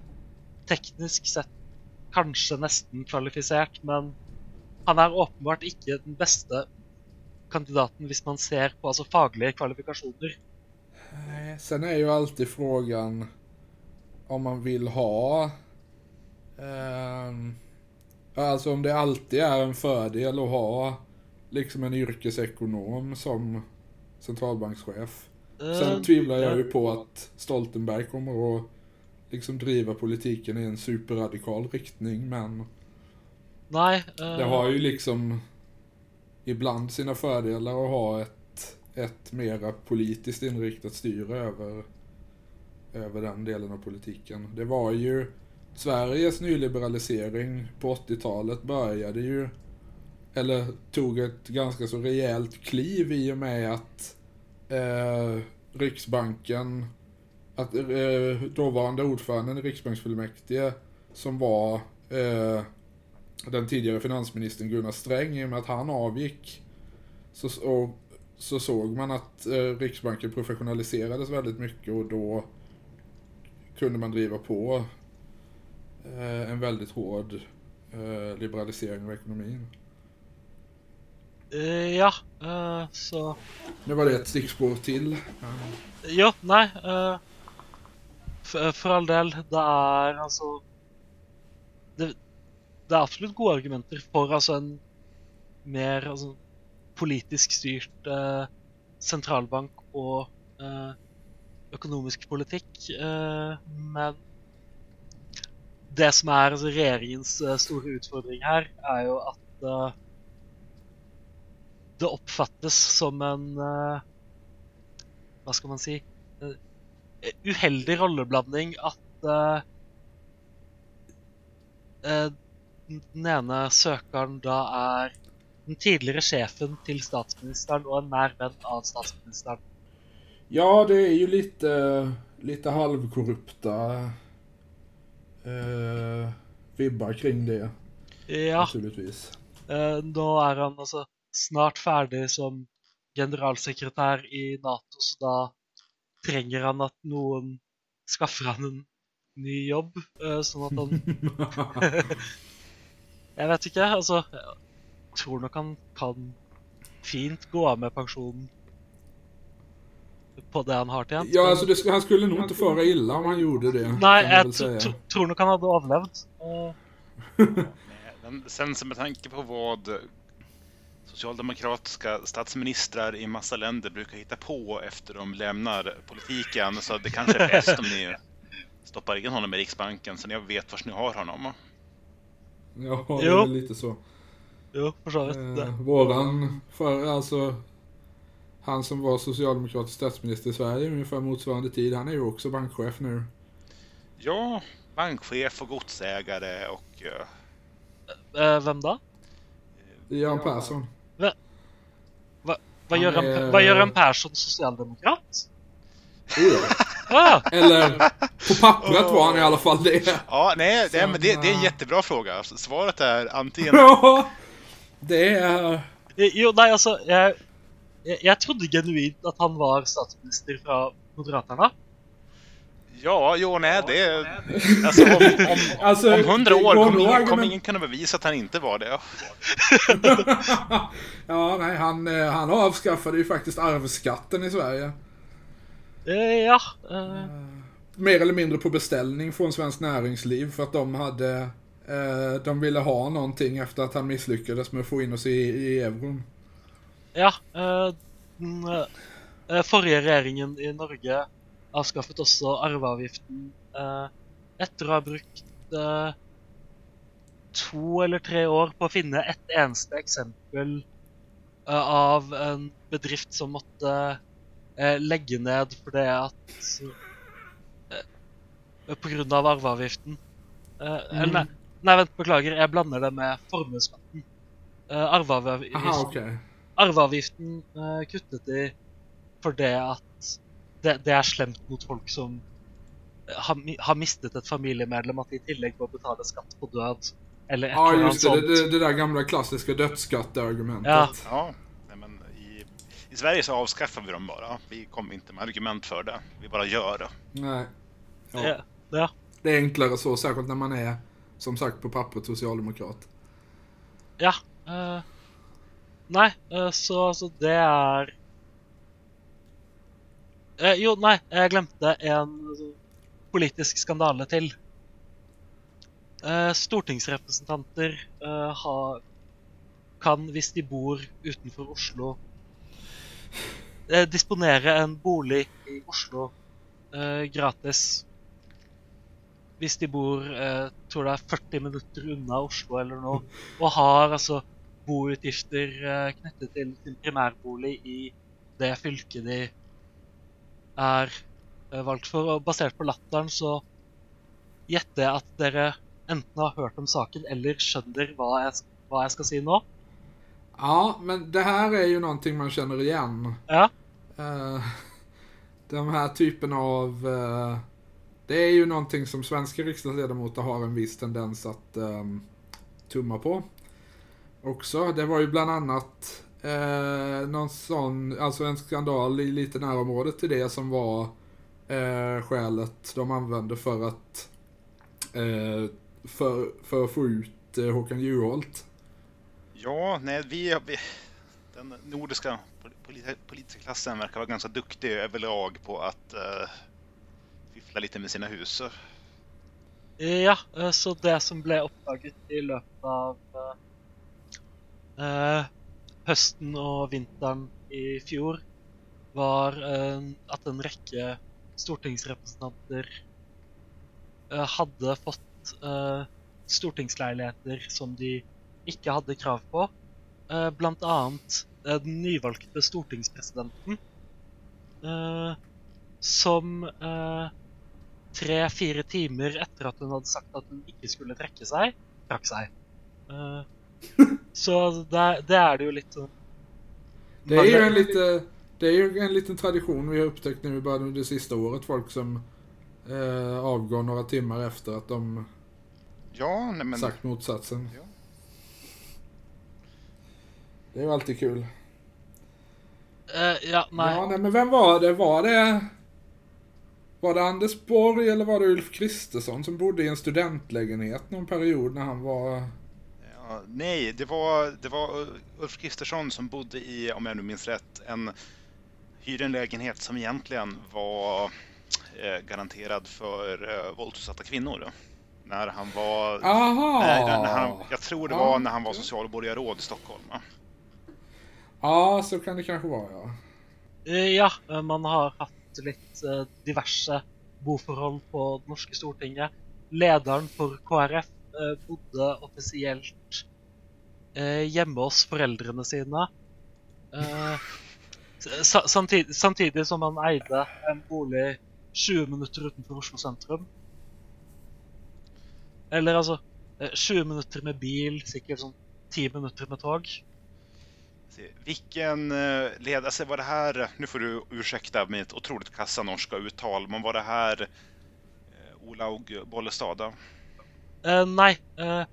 teknisk sett kanskje nesten kvalifisert, men han er åpenbart ikke den beste kandidaten hvis man ser på altså, faglige kvalifikasjoner. Sen är ju alltid frågan om man vill ha... ehm, alltså om det alltid är en fördel att ha liksom en yrkesekonom som centralbankschef. Sen Eh, tvivlar jag ja. ju på att Stoltenberg kommer att liksom driva politiken i en superradikal riktning, men Nei. eh, det har ju liksom ibland sina fördelar att ha ett, ett mera politiskt inriktat styre över, över den delen av politiken. Det var ju Sveriges nyliberalisering på 80-talet började ju, eller tog ett ganska så rejält kliv i och med att eh, Riksbanken, att eh, dåvarande ordföranden i Riksbanksfullmäktige som var eh, den tidigare finansministern Gunnar Sträng, i och med att han avgick så, och så såg man att eh, Riksbanken professionaliserades väldigt mycket och då kunde man driva på eh, en väldigt hård eh, liberalisering av ekonomin. Eh, ja, så Nu var det ett stickspår till. Eh, for, for all del, det er altså det, det er absolutt gode argumenter for altså en mer altså, politisk styrt eh, sentralbank og eh, økonomisk politikk. Eh, men det som er altså, regjeringens eh, store utfordring her, er jo at eh, det oppfattes som en Hva skal man si Uheldig rolleblanding at den ene søkeren da er den tidligere sjefen til statsministeren og en nær venn av statsministeren. Ja, det är ju lite, lite halvkorrupta eh, vibbar kring det Ja, naturligtvis. eh, nå er han altså snart ferdig som generalsekretær i Nato, så da trenger han at noen skaffer han en ny jobb, eh, sånn at han Jeg vet ikke, altså Jeg tror nok han kan fint gå av med pensjonen på det han har tjent. Ja, men- alltså det, han skulle nog inte fara illa om han gjorde det. Säga. tr tror nok han. Eh, Men sen så med tanke på vad socialdemokratiska statsministrar i massa länder brukar hitta på efter de lämnar politiken så det kanske är bäst om ni stoppar in honom i Riksbanken så ni vet var ni har honom. Ja, det är lite så. jo, for så. Eh, våran, för, alltså, han som var socialdemokratisk statsminister i Sverige ungefär motsvarande tid, han är ju också bankchef nu. Ja, bankchef och godsägare och Eh, hvem da? Göran Persson. Hva Han gjør, en, er- hva gjør en Persson sosialdemokrat? Ja. Ah, Eller, på pappret var han i alla fall det. Ja, nej, det, men det, det är en jättebra fråga. Svaret är antingen Ja, det är... jo, nei, altså jeg, jeg, jeg trodde genuint at han var statsminister fra Moderaterna. ja, jo, nej, det... Alltså, om, om, Alltså, om hundra det år går kommer ingen, kommer ingen kunna bevisa att han inte var det. ja, nej, han, eh, han avskaffade ju faktiskt arvsskatten i Sverige. Eh, ja. eh, Mer eller mindre på beställning från Svenskt Näringsliv för att de hade... Eh, de ville ha någonting efter att han misslyckades med att få in oss i, i euron. Ja. eh, den eh, forrige regjeringen i Norge avskaffet også arveavgiften eh, etter å ha brukt eh, to eller tre år på å finne ett eneste eksempel eh, av en bedrift som måtte eh, legge ned fordi at eh, På grunn av arveavgiften. Eh, eller nei, nei, vent, beklager. Jeg blander det med formuesskatten. Uh, arveavgiften Aha, okej. Arveavgiften eh, kuttet de fordi at det, det er slemt mot folk som eh, har, har mistet et familiemedlem, at de i tillegg må betale skatt på død. Eller et Ja, eller annet just det. sånt. Det, det, det där gamla klassiska dödsskatteargumentet. Ja. Ja, men i, i Sverige så avskaffar vi dem bara. Vi kommer inte med argument för det. Vi bara gör det. Nej. Ja. Ja, ja. Det är enklare så, särskilt när man är, som sagt, på pappret socialdemokrat. ja eh, nei, eh, så altså, det er Eh, Jo, nei, jeg glemte en politisk skandale til. Eh, stortingsrepresentanter eh, har, kan, hvis de bor utenfor Oslo, eh, disponere en bolig i Oslo eh, gratis. Hvis de bor eh, tror det er 40 minutter unna Oslo eller noe, og har altså boutgifter eh, knyttet til sin primærbolig i det fylket de er eh, valgt for. Og basert på latteren så gjetter jeg at dere enten har hørt om saken eller skjønner hva jeg, hva jeg skal si nå. Ja, men det här är ju någonting man känner igen. Ja. Eh, de här typen av... eh, det är ju någonting som svenska riksdagsledamöter har en viss tendens att ehm, tumma på. Också. Det var ju bland annat eh, någon sån, alltså en skandal i lite närområdet till det som var eh, skälet de använde för att eh, för, för att få ut eh, Håkan Juholt. Ja, nej, vi, vi den nordiska politiska klassen verkar vara ganska duktig överlag på att uh, fiffla lite med sina hus. Ja, eh, så det som blev oppdaget i løpet av eh, høsten og vinteren i fjor, var eh, at en rekke stortingsrepresentanter eh, hadde fått eh, stortingsleiligheter som de ikke hadde krav på. Eh, blant annet den nyvalgte stortingspresidenten, eh, som tre-fire timer etter at hun hadde sagt at hun ikke skulle trekke seg, trakk seg. Så det, det, är det ju lite... Det är ju en lite... Det är ju en liten tradition vi har upptäckt nu bara det sista året. Folk som eh, avgår några timmar efter att de ja, nej, men... sagt motsatsen. Ja. Det är ju alltid kul. Uh, ja, nej. Ja, nej, men vem var det? Var det... Var det Anders Borg eller var det Ulf Kristersson som bodde i en studentlägenhet någon period när han var... Nej, det var, det var Ulf Kristersson som bodde i, om jag nu minns rätt, en hyrde en lägenhet som egentligen var eh, garanterad för eh, våldsutsatta kvinnor. När han var... Aha! Nej, när han, jag tror det var ja. när han var socialborgarråd i Stockholm. Ja, så kan det kanske vara ja. Eh, ja, man har haft litt uh, diverse boforhold på det norske Stortinget. Lederen for KrF Eh, bodde offisielt uh, hjemme hos foreldrene sine. Eh, samtidig, samtidig, som han eide en bolig 20 minutter utenfor Oslo sentrum. Eller altså 20 minutter med bil, sikkert sånn 10 minutter med tog. Vilken ledare, alltså var det här, nu får du ursäkta mitt otroligt kassa norska uttal, men var det här Olaug Bollestad? Uh, nej, uh,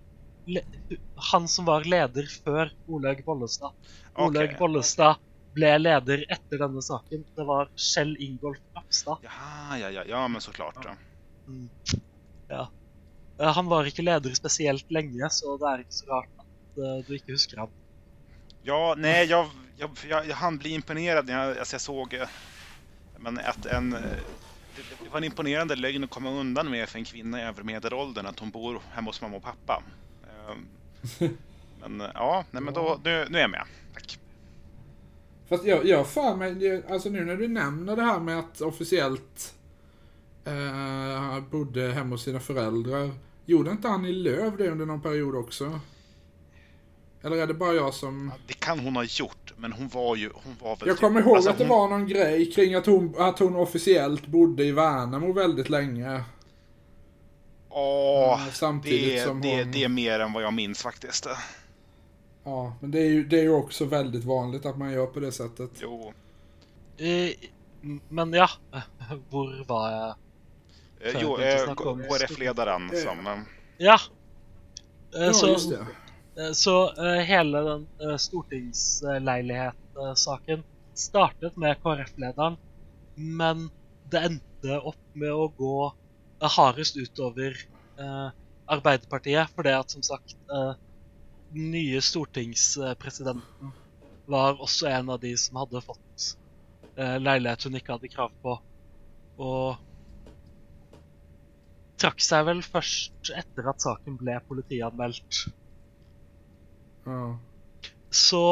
han som var ledare för Olaug Bollestad. Okay. Olaug Bollestad blev ledare efter denna saken. Det var Kjell Ingolf Rapstad. Jaha, ja, ja, ja, men såklart. Ja. Mm. ja. Uh, han var inte ledare speciellt länge, så det är inte så rart att du inte huskar honom. Ja, nej, jag, jag, jag, jag hann bli imponerad när jag, alltså jag såg men att en... Det, var en imponerande lögn att komma undan med för en kvinna i övre medelåldern att hon bor hemma hos mamma och pappa. Ehm, men eh, ja, nej, men då, nu, nu är jag med. Tack. Fast jag, jag för mig, alltså nu när du nämner det här med att officiellt eh, bodde hemma hos sina föräldrar. Gjorde inte Annie Lööf det under någon period också? Eller är det bara jag som... Ja, det kan hon ha gjort, men hon var ju... Hon var väl jag kommer ihåg alltså, att det hon... var någon grej kring att hon, att hon officiellt bodde i Värnamo väldigt länge. Ja, Samtidigt det, som det, hon... det är mer än vad jag minns faktiskt. Ja, men det är ju, det är ju också väldigt vanligt att man gör på det sättet. Jo. Eh, men ja, var var jag? Eh, jo, eh, KrF-ledaren som... Ja. Eh, ja, så, just det. Eh, så uh, hela den uh, eh, startet med KrF-lederen, men det endte opp med å gå uh, hardest utover uh, Arbeiderpartiet, fordi at som sagt uh, den nye stortingspresidenten var også en av de som hadde fått uh, leilighet hun ikke hadde krav på. Og trakk seg vel først etter at saken ble politianmeldt. Så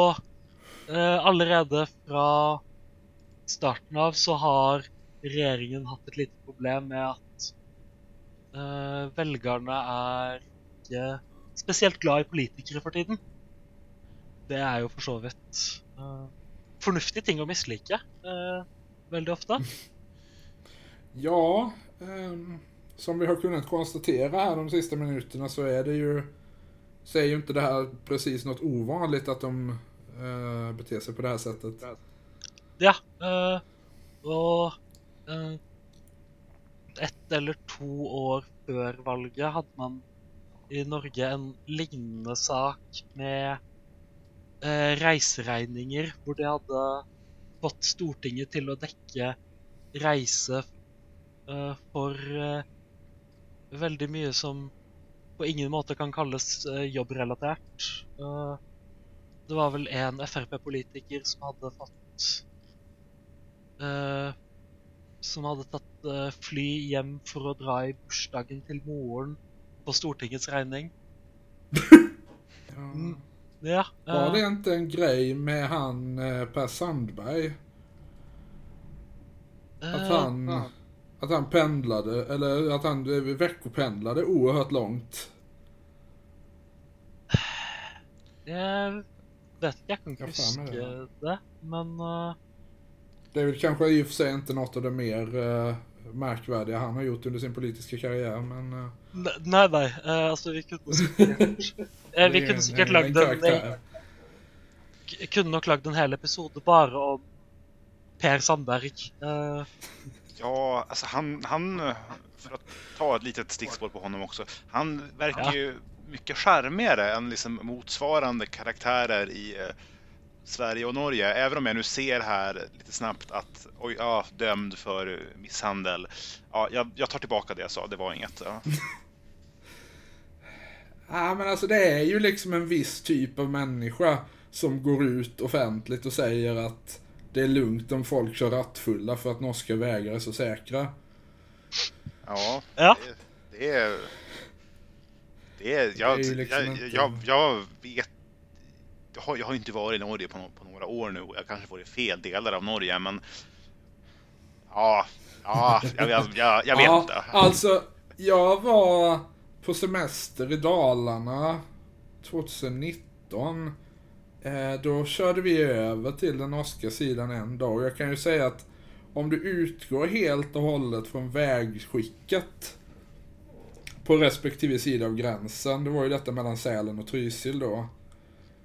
eh, allerede fra starten av så har regjeringen hatt et lite problem med at eh, velgerne er ikke spesielt glad i politikere for tiden. Det er jo for så vidt eh, fornuftige ting å mislike eh, veldig ofte. Ja, eh, som vi har kunnat konstatera här de sista minuterna så är det ju så är ju inte det här precis något ovanligt att de uh, beter sig på det här sättet. Ja, uh, och uh, ett eller två år före valget hade man i Norge en liknande sak med eh, reiseregninger hvor de hadde fått Stortinget till att täcka reise eh, för eh, väldigt mycket som på ingen måte kan kalles eh, jobbrelatert. Eh, det var vel en Frp-politiker som hadde fått Som hadde tatt eh, fly hjem for å dra i bursdagen til moren på Stortingets regning. Mm. Ja, Var det inte en grej med han Per Sandberg? Att han, att han pendlade, eller att han eh, veckopendlade oerhört långt. Jeg vet jeg kan huske er det, det men eh, Det är väl kanske i och för sig inte något av det mer eh, märkvärdiga han har gjort under sin politiska karriär, men... eh, ne- Nei, nei. eh, altså, vi kunne sikkert eh, Vi det är kunne en- sikkert en lagd en hel episode bare om Per Sandberg. Eh, Ja, alltså han, han, för att ta ett litet stickspår på honom också, han verkar Ja. ju mycket charmigare än liksom motsvarande karaktärer i eh, Sverige och Norge. Även om jag nu ser här lite snabbt att, oj, ja, dömd för misshandel. Ja, jag, jag tar tillbaka det jag sa, det var inget. Ja. Ja, men alltså det är ju liksom en viss typ av människa som går ut offentligt och säger att det är lugnt om folk kör rattfulla för att norska vägar är så säkra. Ja, Ja. Det, det är... Det är... Jag, Det är liksom jag, inte- jag, jag vet... Jag har, jag har inte varit i Norge på, no, på några år nu och jag kanske varit i fel delar av Norge men... Ja, ja, jag, jag, jag, jag vet ja, inte. Alltså, jag var på semester i Dalarna 2019. Eh, då körde vi över till den norska sidan en dag och jag kan ju säga att om du utgår helt och hållet från vägskicket på respektive sida av gränsen, det var ju detta mellan Sälen och Trysil då.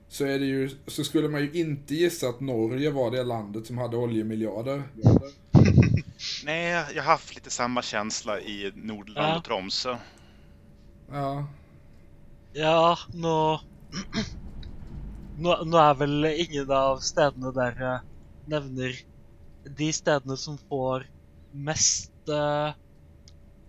Så, är det ju, så skulle man ju inte gissa att Norge var det landet som hade oljemiljarder. Nej, jag har haft lite samma känsla i Nordland Ja. och Tromsö. Ja, ja, nå nå, nå er vel ingen av stedene dere nevner de stedene som får mest eh,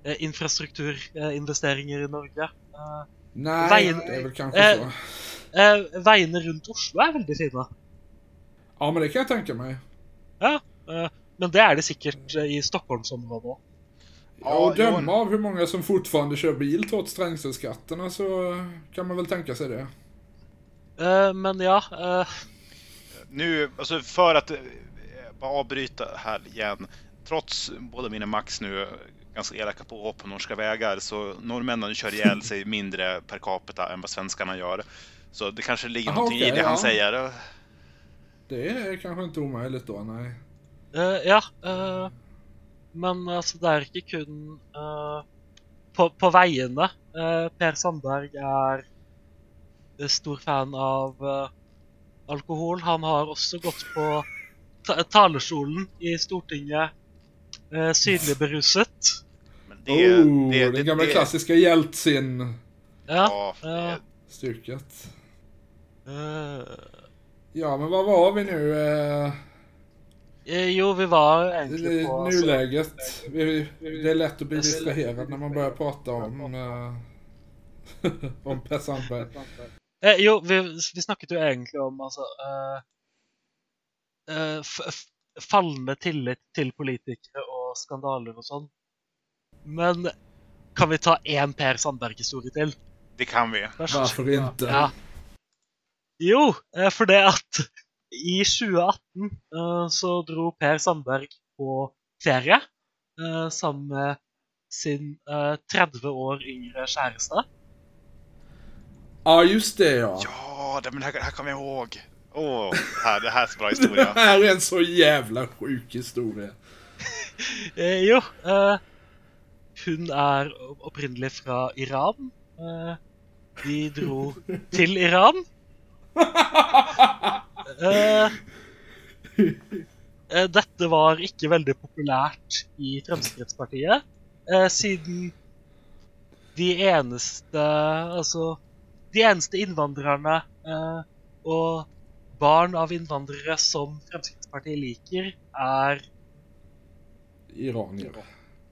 eh, infrastrukturinvesteringer i Norge. Eh, nej, Vägen- det är väl kanske eh, så. eh, veiene rundt Oslo er veldig fine. Ja, men det kan jag tänka mig. Ja, eh, men det er det sikkert eh, i Stockholmsområdet òg. Ja, och döma av hur många som fortfarande kör bil trots trängselskatterna så kan man väl tänka sig det. Eh, men ja eh, Nu, alltså för att eh, bara avbryta här igen. Trots både min och Max nu ganska elaka påhopp på norska vägar så norrmännen kör ihjäl sig mindre per capita än vad svenskarna gör. Så det kanske ligger Aha, någonting i okej, det han ja. säger. Det är kanske inte omöjligt då, nej. Eh, ja, eh, men altså, det er ikke kun eh, på, på. Eh, per Sandberg er eh, stor fan av eh, alkohol. Han har også gått på ta talerstolen i Stortinget uh, synlig beruset. Men det, oh, det, den det, gamla det, klassiska Jeltsin-stycket. Ja. Ja, eh, eh, Ja, men vad var vi nu? Jo, vi var egentlig I på nuläget. Vi, det är lätt att bli distraherad när man börjar prata om, om Per Sandberg. Eh, jo, vi, vi snakket jo egentlig om altså eh, eh, Fallende tillit til politikere og skandaler og sånn. Men kan vi ta én Per Sandberg-historie til? det kan vi. Varför inte? Ja. Jo, eh, for det at i 2018 eh, så dro Per Sandberg på ferie eh, sammen med sin eh, 30 år yngre kjæreste. Ja, just det ja. Ja, det, men det här, det här kommer jag ihåg. Åh, här, det här är så bra historia. Det här är en så jävla sjuk historia. Eh, jo, eh, hun er opprinnelig fra Iran. Eh, de dro til Iran. Eh, eh, dette var ikke veldig populært i Fremskrittspartiet, eh, siden de eneste Altså, de eneste innvandrerne eh, og barn av innvandrere som Fremskrittspartiet liker, er Iranier.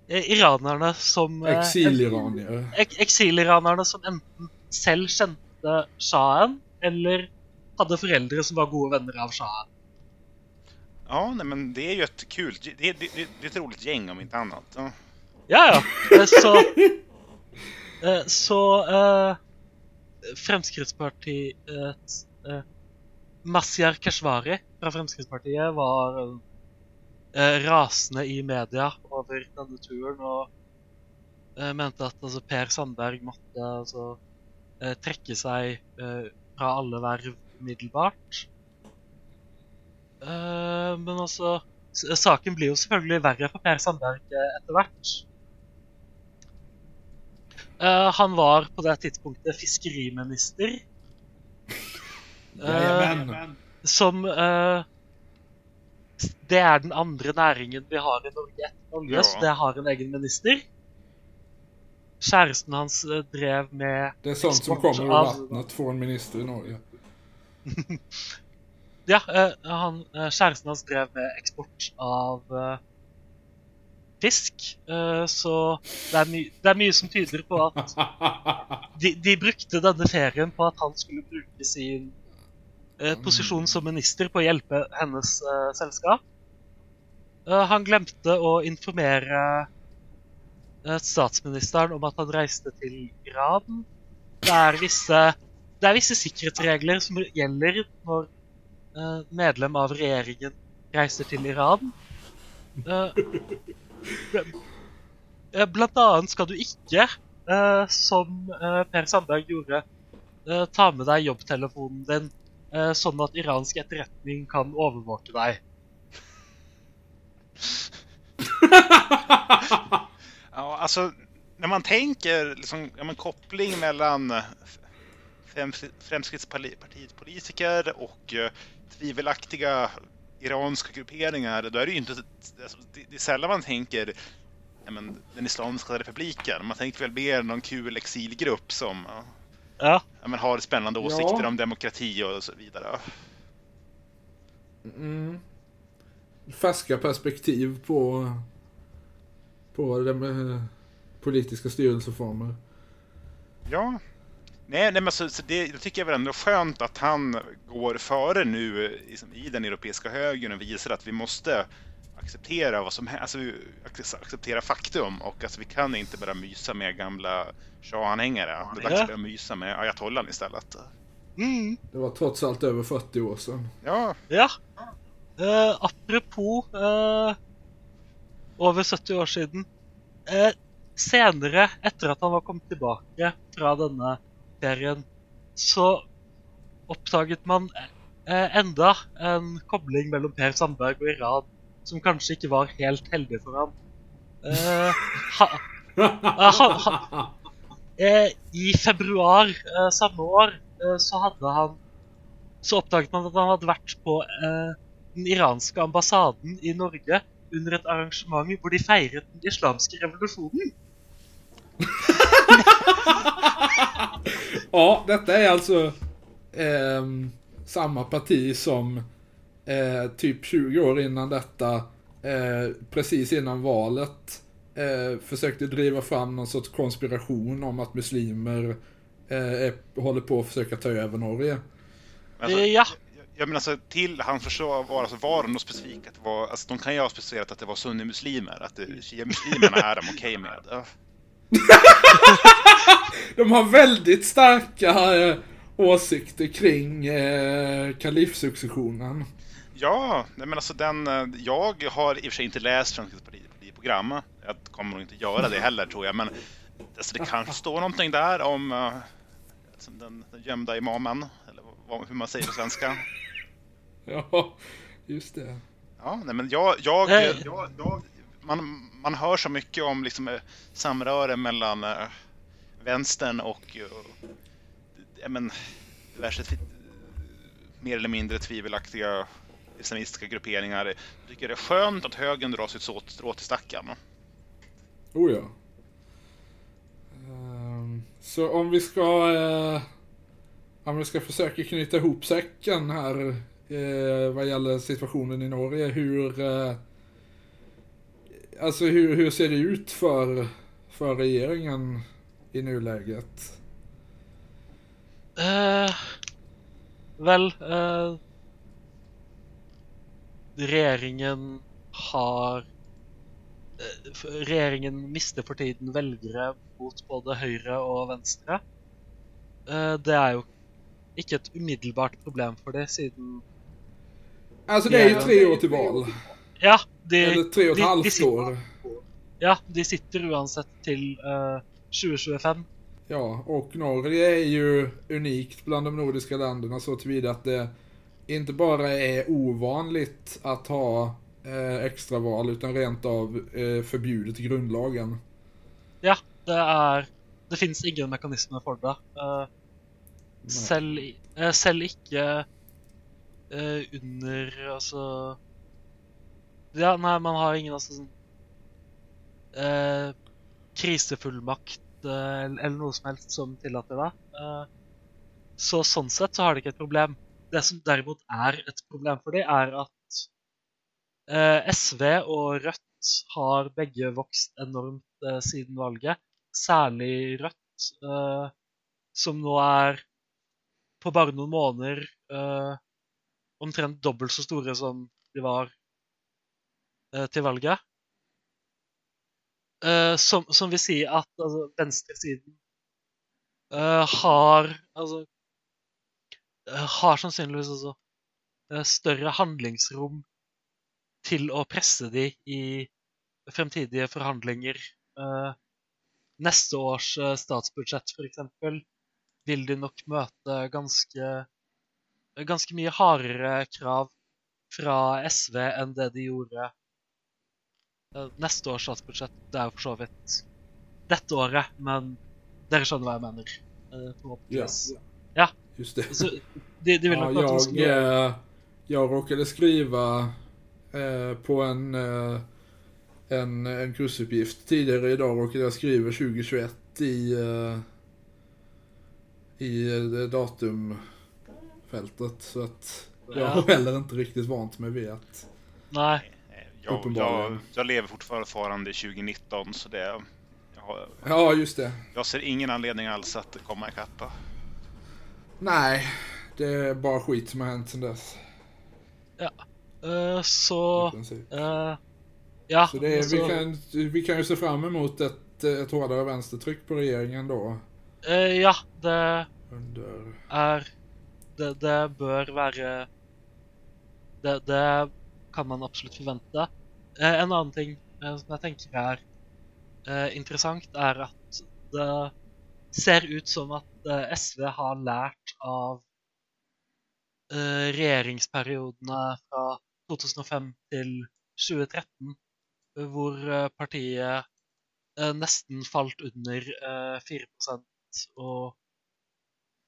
eh, iranerne som eh, Exiliranier. ek Eksiliranerne som enten selv kjente sjahen, eller hade föräldrar som var goda vänner av shahen. Ja, nej, men det är ju ett kul, det, det, det, det är ett roligt gäng om inte annat. Ja. Ja, ja. Eh, Så, eh, så eh, Fremskrittspartiet eh, Mazyar Keshvari fra Fremskrittspartiet var eh, eh, rasende i media over denne turen og eh, mente at altså, Per Sandberg måtte altså, eh, trekke seg eh, fra alle verv umiddelbart. Eh, men altså Saken blir jo selvfølgelig verre for Per Sandberg eh, etter hvert. Eh, han var på det tidspunktet fiskeriminister. Jajamän. som eh, Det er den andre næringen vi har i Norge etter olje, Ja. så det har en egen minister. Kjæresten hans drev med Det är sånt som export kommer ur av- vattnet från minister i Norge. Ja, han, kjæresten hans drev med eksport av fisk. Eh, så det er, det er mye som tyder på at de, de brukte denne ferien på at han skulle bruke sin eh, posisjon som minister på å hjelpe hennes eh, selskap. Eh, han glemte å informere eh, statsministeren om at han reiste til Iran. Det er visse, det er visse sikkerhetsregler som gjelder når medlem av regjeringen reiser til Iran. Eh, blant annet skal du ikke, eh, som eh, Per Sandberg gjorde, eh, ta med deg jobbtelefonen din, eh, sånn at iransk etterretning kan overvåke deg. Ja, alltså när man tänker liksom, ja, men koppling mellan eh, Fremskrittspartiets politiker och uh, tvivelaktiga iranska grupperingar, då är det ju inte... Alltså, det, det är sällan man tänker ja, men, den Islamiska republiken. Man tänker väl mer någon kul exilgrupp som ja, Ja, ja, men har spännande Ja. åsikter om demokrati och så vidare. Mm. Färska perspektiv på, på det med politiska styrelseformer. Ja. Nej, nej men så, så det, det tycker jag väl ändå är skönt att han går före nu eh, liksom, i den europeiska högern och visar att vi måste acceptera vad som alltså, ac- acceptera faktum och att vi kan inte bara mysa med gamla shah-anhängare. Det är dags att börja mysa med ayatollan istället. mm, Det var trots allt över 40 år sedan. Ja, ja. Eh, apropos eh, over 70 år siden. Eh, senere, etter at han var kommet tilbake fra denne serien, så oppdaget man eh, enda en kobling mellom Per Sandberg og Iran som kanskje ikke var helt heldig for ham. Eh, ha, eh, ha, ha, eh, I februar eh, samme år eh, så hadde han Så oppdaget man at han hadde vært på eh, den iranske ambassaden i Norge under et arrangement hvor de feiret den islamske revolusjonen. Ja, detta är alltså ehm, samma parti som eh, typ 20 år innan detta, eh, precis innan valet, eh, försökte driva fram någon sorts konspiration om att muslimer eh, är, håller på att försöka ta över Norge. alltså, Eh, ja, jag menar alltså till hans försvar var, alltså, var det något specifikt? Att det var, alltså, de kan ju ha specificerat att det var sunnimuslimer, att shia-muslimerna är de okej med. De har väldigt starka eh, åsikter kring eh, kalifsuccessionen. Ja, nej men alltså den, eh, jag har i och för sig inte läst Fremskrittspartiets program. Jag kommer nog inte göra det heller tror jag, men alltså, det kanske står någonting där om uh, den, den gömda imamen, eller vad, hur man säger på svenska. Ja, just det. Ja, nej men jag, jag, jag, jag man, man hör så mycket om liksom eh, samröre mellan uh, vänstern och uh, ja, men, diverse mer eller mindre tvivelaktiga islamistiska grupperingar. Jag tycker det är skönt att högern drar sitt strå till stacken. Oh ja. Um, Så om vi ska... Uh, Om vi ska försöka knyta ihop säcken här uh, vad gäller situationen i Norge. Hur, Uh, alltså hur, hur ser det ut för, för regeringen i nuläget? Uh, vel uh, Regjeringen har uh, Regjeringen mister for tiden velgere mot både høyre og venstre. det er jo ikke et umiddelbart problem for det, siden Alltså det är ju tre år till val. Ja, de, Eller tre och ett halvt år. Ja, de sitter uansett till uh, 2025. Ja, och Norge är ju unikt bland de nordiska länderna så tillvida att det inte bara är ovanligt att ha eh, extraval utan rent av eh, förbjudet i grundlagen. Ja, det är... Det finns ingen mekanism för det. Uh, selv, uh, selv ikke uh, under Altså Ja, nej, man har ingen altså sånn uh, eh, Krisefullmakt eh, eller noe som helst som tillater det. Eh, så sånn sett så har de ikke et problem. Det som derimot er et problem for dem, er at eh, SV og Rødt har begge vokst enormt siden valget. Særlig Rødt, som nå er på bare noen måneder omtrent dobbelt så store som de var Eh, til valget. Uh, som, som, vil si at altså, venstresiden uh, har altså har sannsynligvis også større handlingsrom til å presse de i fremtidige forhandlinger. neste års statsbudsjett, f.eks., vil de nok møte ganske ganske mye hardere krav fra SV enn det de gjorde neste års statsbudsjett. Det er jo for så vidt dette året, men dere skjønner hva jeg mener. Förhoppningsvis. Ja, ja. just det. Så de, de vill ja, jag, skulle... eh, jag råkade skriva eh, på en, eh, en, en kursuppgift tidigare idag råkade jag skriva 2021 i, eh, i eh, datum fältet. Så att jag Ja. heller inte riktigt vant mig vid att... Nej. Jag, jag, jag lever fortfarande i 2019 så det... Jag, Ja, just det. jag ser ingen anledning alls att komma ikapp. Nej, det är bara skit som har hänt sedan dess. Eh, I så eh, Ja, Så det är, alltså, vi, kan, vi kan ju se fram emot ett, ett hårdare vänstertryck på regeringen då. eh, ja, det Under... er det, det bør være det, det kan man absolutt forvente. Eh, en annen ting eh, som jeg tenker er eh, intressant interessant, er at det ser ut som at SV har lært av regeringsperioderna regjeringsperiodene fra 2005 til 2013, hvor partiet nästan nesten falt under eh, 4 og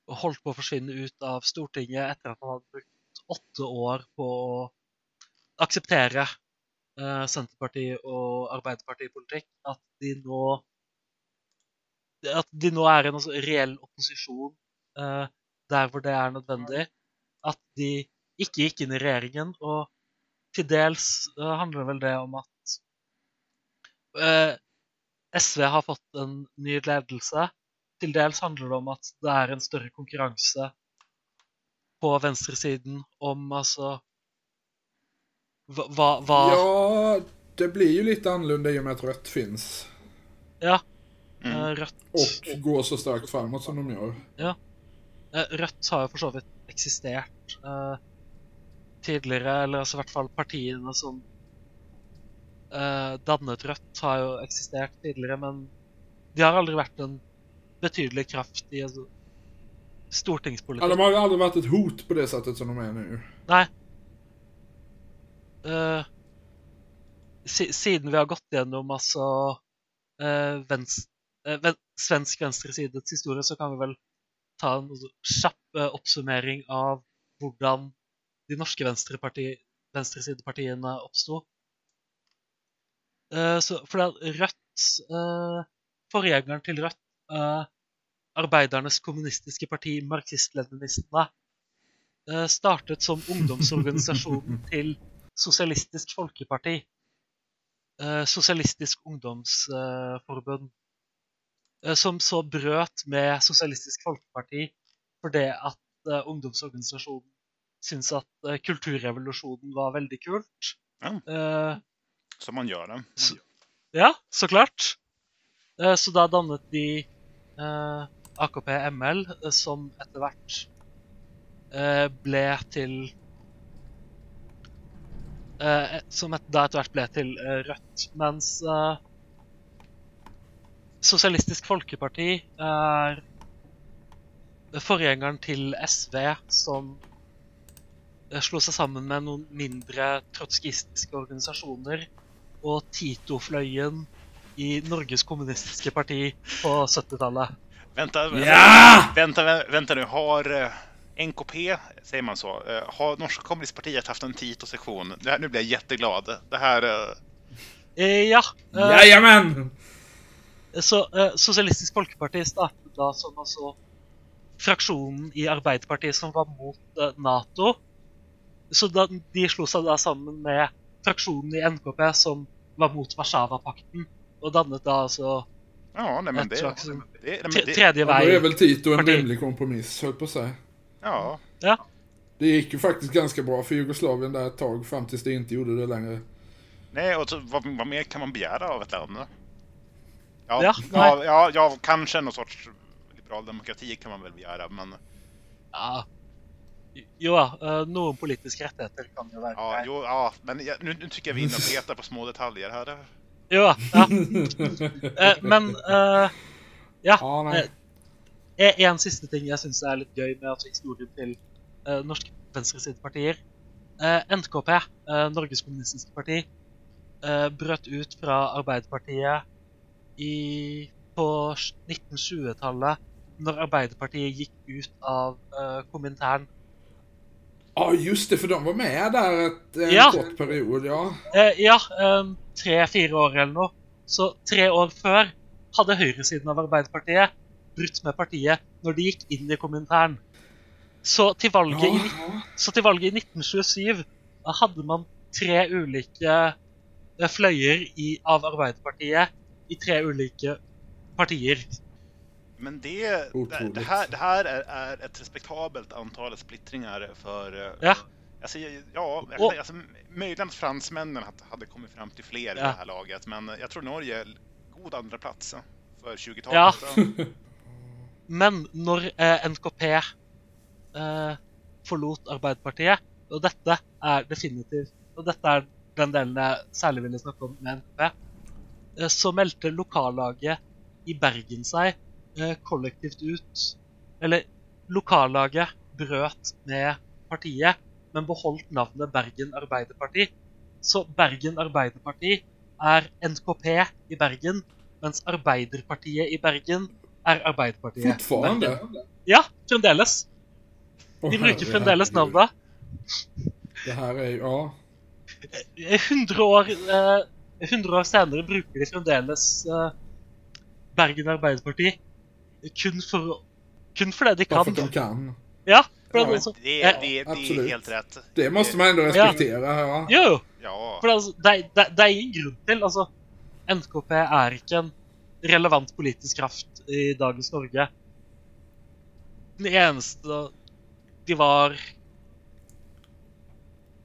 og holdt på å forsvinne ut av Stortinget etter at man hadde brukt åtte år på å akseptere eh, Senterparti- og Arbeiderpartipolitikk. At de nå At de nå er en altså, reell opposisjon eh, der hvor det er nødvendig. At de ikke gikk inn i regjeringen. Og til dels eh, handler vel det om at eh, SV har fått en ny ledelse til dels handler det om at det er en større konkurranse på venstresiden om altså Hva, hva, hva Ja, det blir ju lite annorlunda i och med att rött finns. Ja. Mm. eh, Rødt Och går så starkt framåt som de gör. eh, Rødt har så vidt eksistert eh, tidligere, eller altså i hvert fall partiene som eh, dannet Rødt, har jo eksistert tidligere, men de har aldri vært en betydelig kraft i altså, Ja, stortingspolitikk. de har ju aldrig varit ett hot på det sättet som de är nu. Nei. Eh, si, siden vi har gått gjennom altså uh, vens, eh, ven, svensk venstresidets historie, så kan vi vel ta en kjapp eh, oppsummering av hvordan de norske venstresidepartiene oppsto. Eh, så for Rødt uh, Forgjengeren til Rødt, eh, Arbeidernes kommunistiske parti, marxist-leninistene, eh, startet som ungdomsorganisasjonen til Sosialistisk Folkeparti. Eh, Sosialistisk Ungdomsforbund. Eh, som så brøt med Sosialistisk Folkeparti fordi at eh, ungdomsorganisasjonen syntes at kulturrevolusjonen var veldig kult. Ja. Som man gör det. Så- Ja, så klart. Eh, Så da dannet de eh, AKP ML, som etter hvert eh, ble til eh, Som et, da etter hvert ble til eh, Rødt. Mens eh, Sosialistisk Folkeparti er forgjengeren til SV, som eh, slo seg sammen med noen mindre trotskistiske organisasjoner og Tito-fløyen i Norges kommunistiske parti på 70-tallet. Vänta, vänta, Ja! vänta, vä- vänta nu. Har eh, NKP, säger man så, eh, har Norska kommunistpartiet haft en Tito-sektion? Det här- Nu blir jag jätteglad. Det här... eh, Eh, ja, eh, Jajamän! så eh, Sosialistisk Folkeparti startet da som altså fraksjonen i Arbeiderpartiet som var mot eh, Nato. Så da, de slo seg da sammen med fraksjonen i NKP som var mot Warszawapakten, og dannet da altså Ja, nej men det... slags det, tre, det tredje Ja, då är väl Tito en rimlig kompromiss, höll på att säga. Ja, Ja. Det gick ju faktiskt ganska bra för Jugoslavien där ett tag, fram tills det inte gjorde det längre. nej, och så, vad, vad mer kan man begära av ett land? Ja, Ja, ja, ja, ja, kanske någon sorts liberal demokrati kan man väl begära, men ja. Jo da, eh, noen politiske rettigheter kan jo være ja, jo, ja, men nu, nu tycker jag vi är inne och petar på små detaljer här. Jo ja. Eh, men eh, ja. Ja, nej. En siste ting jeg syns er litt gøy med altså historien til eh, norske venstresidepartier. Eh, NKP, eh, Norges kommunistiske parti, eh, brøt ut fra Arbeiderpartiet i, på 1920-tallet, når Arbeiderpartiet gikk ut av eh, Komintern. Ja, just det, för de var med där ett, en Ja. kort period, ja. Eh, ja, eh, tre-fire år eller noe. Så tre år før hadde høyresiden av Arbeiderpartiet brutt med partiet når de gikk inn i Komintern. Så til valget, i, nitt- ja. så til valget i 1927 da hadde man tre ulike eh, fløyer i, av Arbeiderpartiet i tre ulike partier. Men det, det, här, det här är, är ett respektabelt antal splittringar för... eh, Ja. Alltså, ja, Och- alltså, möjligen att fransmännen hade- kommit fram till fler i Ja. det här laget, men jag tror Norge god andra plats eh, för 20-talet. Ja. Men når eh, NKP eh, forlot Arbeiderpartiet, og dette er definitivt Og dette er den delen jeg særlig ville snakke om med NKP, eh, så meldte lokallaget i Bergen seg eh, kollektivt ut Eller lokallaget brøt med partiet, men beholdt navnet Bergen Arbeiderparti. Så Bergen Arbeiderparti er NKP i Bergen, mens Arbeiderpartiet i Bergen er Arbeiderpartiet. Fortfarande? Ja, fremdeles. Åh, De bruker fremdeles navnet. Det här är ju, ja. Eh, 100 år, eh, 100 år senere bruker de fremdeles eh, Bergen Arbeiderparti. Kun, for, kun fordi de Bara kan. för att de kan. Ja, for Ja, det, Det, är- eh, det, det är helt rätt. Det måste man ändå respektera, ja. Jo, jo. Ja, For det, altså, det, er- det, det er ingen grunn til Altså, NKP er ikke en relevant politisk kraft i dagens Norge. Den eneste de var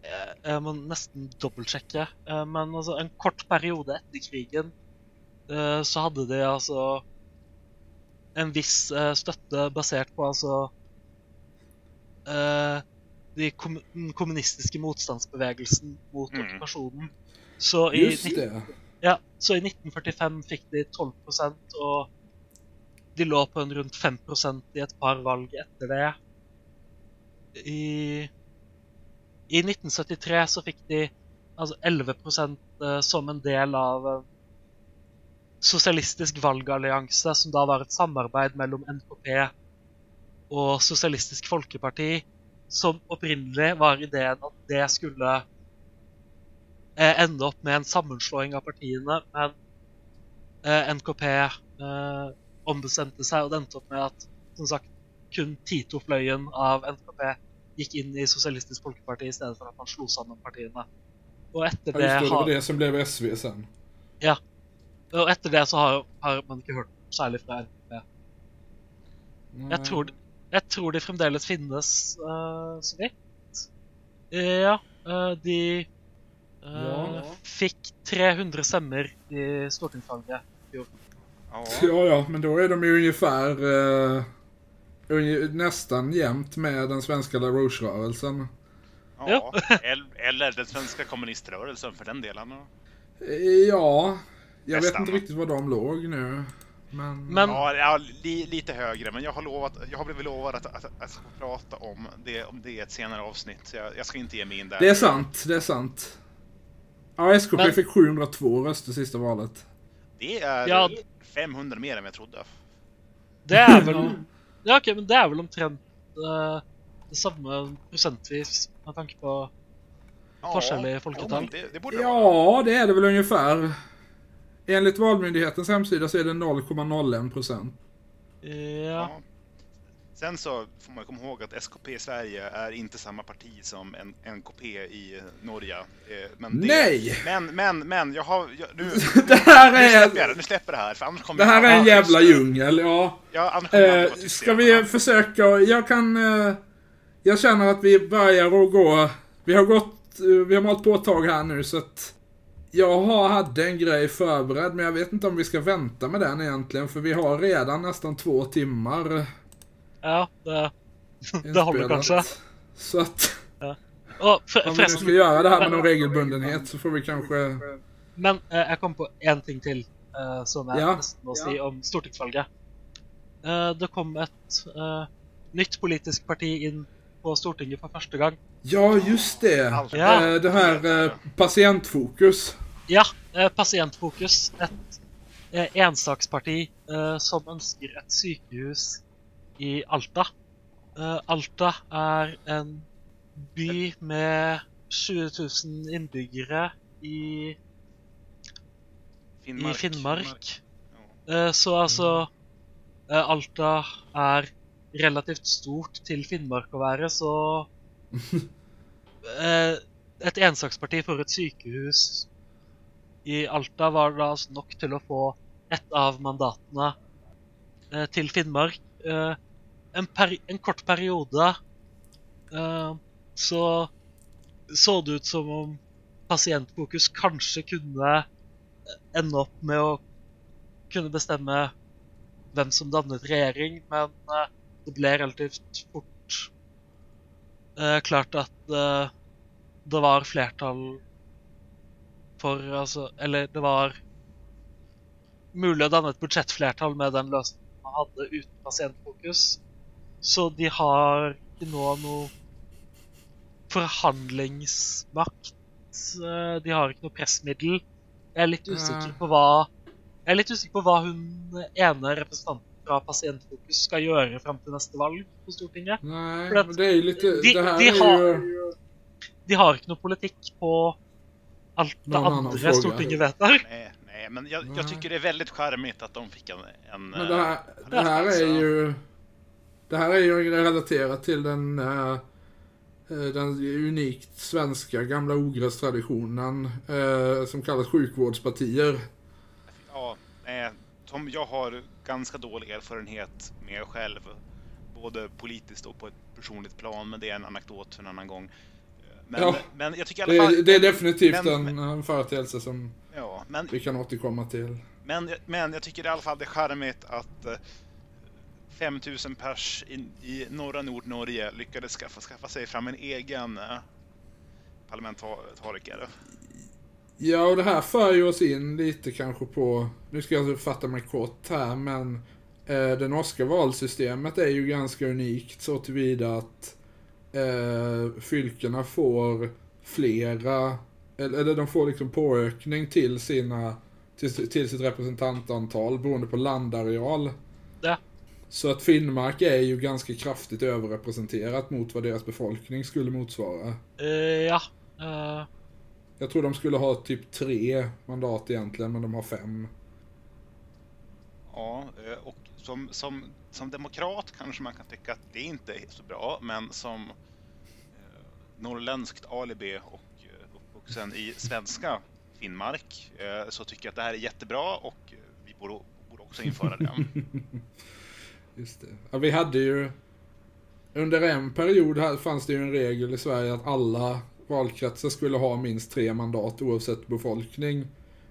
Eh, Jeg må nesten dobbeltsjekke. eh, Men altså, en kort periode etter krigen eh, så hadde de altså en viss støtte basert på altså de kom den kommunistiske motstandsbevegelsen mot Mm. okkupasjonen. Så i, Just nitt- det. ja, så i 1945 fikk de 12% og de lå på en rundt 5% i et par valg etter det. I, i 1973 så fikk de altså 11 eh, som en del av Socialistisk Sosialistisk valgallianse, som da var et samarbeid mellom NKP og Sosialistisk Folkeparti, som opprinnelig var ideen at det skulle eh, ende opp med en sammenslåing av partiene, men eh, NKP ombestemte seg, og det endte opp med at som sagt, kun Tito-fløyen av NKP gikk inn i Sosialistisk Folkeparti i stedet for at man slo sammen partiene. Og etter Ja, det, just det, var det som blev SV sen. og etter det så har, har man ikke hørt særlig fra. Nej. Jeg tror, jeg tror de fremdeles finnes, eh, så vidt. Ja, eh, de eh, Ja. fikk 300 stemmer i stortingsvalget. Ja, Ja, ja, men då är de ju ungefär eh, unge- nästan jämnt med den svenska La Roche-rörelsen. ja. El- Eller den svenska kommuniströrelsen för den delen. Ja, jag vet Nästan, inte va? riktigt var de låg nu. Men, Men- Ja, ja li, lite högre, men jag har, lovat, jag har blivit lovad att, att, att prata om det, om det i ett senare avsnitt. Så jag, jag ska inte ge mig in där. det är sant, det är sant. Ja, SKP Men- fick 702 röster sista valet. Det är Ja. 500 mer än jag trodde. Det er vel Ja, ok, men det er vel omtrent eh, det samme prosentvis med tanke på Ja, forskjell i ja, folketall. det, det borde det vara. Ja, det är det väl ungefär. Enligt Valmyndighetens hemsida så är det 0,01 procent. Ja. Ja. Sen så får man komma ihåg att SKP i Sverige är inte samma parti som en NKP i Norge. Eh, Men det, Nej! Men, men, men, jag har... Jag, nu, Det här nu släpper jag är... det, nu släpper det här, för annars kommer Det här jag- är en jävla just djungel, ja. Ja, Eh, ska vi försöka, jag kan... Eh, jag känner att vi börjar att gå... Vi har gått, eh, vi har malt på ett tag här nu så att... Jag har, hade en grej förberedd men jag vet inte om vi ska vänta med den egentligen för vi har redan nästan två timmar ja det, det inspelat. kanskje. Så att Og for, om vi nu ska göra det här med någon regelbundenhet så får vi kanske... men eh, jeg kom på én ting til eh, som jeg Ja. nesten må si om stortingsvalget. Eh, det kom et eh, nytt politisk parti inn på Stortinget for første gang. Ja, just det. Allt. Ja. Eh, Det här eh, patientfokus. Ja, eh, Pasientfokus. Et eh, ensaksparti som ønsker et sykehus i Alta. Eh, Alta er en by med 20 000 innbyggere i, i Finnmark. Eh, så altså eh, Alta er relativt stort til Finnmark å være, så eh, Et ensaksparti for et sykehus i Alta var da altså nok til å få ett av mandatene eh, til Finnmark. Eh, en, peri en kort periode eh, så så det ut som om Pasientfokus kanskje kunne ende opp med å kunne bestemme hvem som dannet regjering, men eh, det ble relativt fort eh, klart at eh, det var flertall for altså Eller det var mulig å danne et budsjettflertall med den løsningen hadde uten Pasientfokus. Så de har ikke nå noe forhandlingsmakt. Eh, De har ikke noe pressmiddel. Jeg er litt usikker Nei. på hva Jeg er litt usikker på hva hun ene representanten fra Pasientfokus skal gjøre fram til neste valg på Stortinget. Nej, För att men det är ju lite... de- det här de är har- ju... De har ikke noe politikk på alt det annan andre. Stortinget vedtar. Nej, men jag, jag tycker det är väldigt charmigt att de fick en... en Men det här, eh, det här är ju... Det här är ju relaterat till den, eh, eh, den unikt svenska gamla ogrästraditionen som kallas sjukvårdspartier. Ja, nej, som jag har ganska dålig erfarenhet med själv. Både politiskt och på ett personligt plan, men det är en anekdot för en annan gång. Men, Ja. men jag tycker i Det alla fall... är, det är definitivt men- en, en företeelse som Ja, men, vi kan återkomma till. men, men jag tycker i alla fall det är charmigt att eh, 5000 pers i, i norra Nordnorge lyckades skaffa, skaffa sig fram en egen eh, parlamentariker. Ja, och det här för ju oss in lite kanske på, nu ska jag fatta mig kort här, men eh, det norska valsystemet är ju ganska unikt så tillvida att eh, fylkena får flera, eller, eller de får liksom påökning till sina, till, till sitt representantantal beroende på landareal. Ja. Så att Finnmark är ju ganska kraftigt överrepresenterat mot vad deras befolkning skulle motsvara. Eh, ja. eh, Jag tror de skulle ha typ tre mandat egentligen, men de har fem. Ja, eh, och som, som, som demokrat kanske man kan tycka att det inte är så bra, men som eh, norrländskt alibi och eh, uppvuxen i svenska Finnmark eh, så tycker jag att det här är jättebra och eh, vi borde, borde också införa det. Just det. Ja, vi hade ju... Under en period här fanns det ju en regel i Sverige att alla valkretsar skulle ha minst tre mandat oavsett befolkning.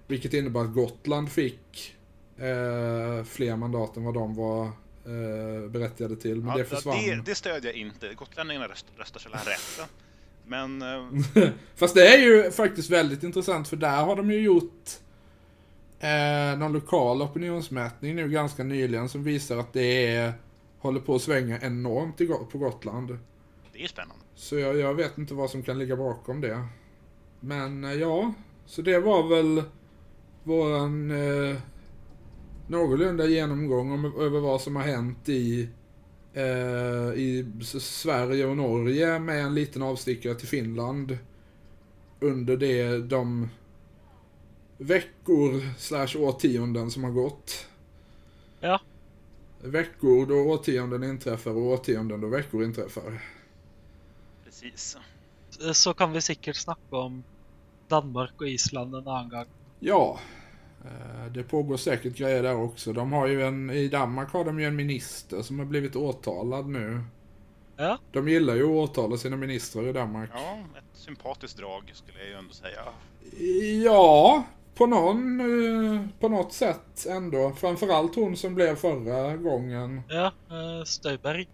Vilket innebar att Gotland fick eh, fler mandat än vad de var berättigade till. Men ja, det försvann. Det, det stödjer jag inte. Gotlänningarna röst, röstar sällan rätt. Men... Eh... Fast det är ju faktiskt väldigt intressant för där har de ju gjort eh, någon lokal opinionsmätning nu ganska nyligen som visar att det är, håller på att svänga enormt på Gotland. Det är spännande. Så jag, jag vet inte vad som kan ligga bakom det. Men eh, ja, så det var väl våran eh, någorlunda genomgång om, över vad som har hänt i, eh, i Sverige och Norge med en liten avstickare till Finland under det, de veckor slash årtionden som har gått. Ja. Veckor då årtionden inträffar och årtionden då veckor inträffar. Precis. Så kan vi säkert snacka om Danmark och Island en annan gång. Ja, Eh, det pågår säkert grejer där också. De har ju en, I Danmark har de ju en minister som har blivit åtalad nu. Ja. De gillar ju att åtala sina ministrar i Danmark. Ja, ett sympatiskt drag skulle jag ju ändå säga. Ja, på någon, eh, på något sätt ändå. Framförallt hon som blev förra gången. Ja, uh, Stöberg.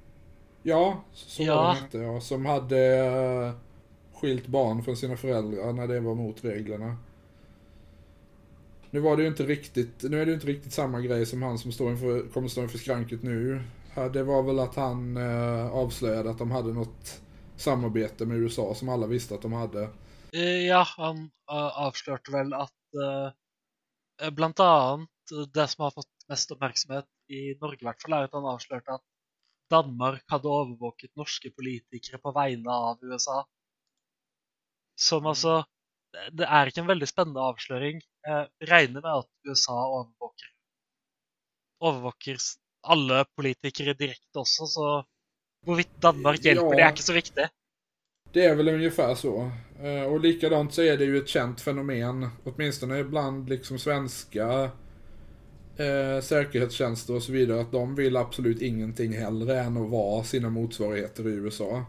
Ja, så ja. var det inte ja. Som hade skilt barn från sina föräldrar när det var mot reglerna. Nu var det ju inte riktigt, nu är det ju inte riktigt samma grej som han som står inför, kommer stå inför skranket nu. Det var väl att han eh, avslöjade att de hade något samarbete med USA som alla visste att de hade. Eh, ja, han eh, uh, avslöjade väl att uh, bland annat det som har fått mest uppmärksamhet i Norge i alla fall är att han avslöjade att Danmark hade övervakat norska politiker på vägnar av USA. Som alltså det är inte en väldigt spännande avslöring. Jag räknar med att USA övervakar, övervakar alla politiker direkt också, så hvorvidt Danmark hjälper, ja, det är inte så viktigt. Det är väl ungefär så. Eh, och likadant så är det ju ett känt fenomen, åtminstone bland liksom svenska eh, säkerhetstjänster och så vidare, att de vill absolut ingenting hellre än att vara sina motsvarigheter i USA.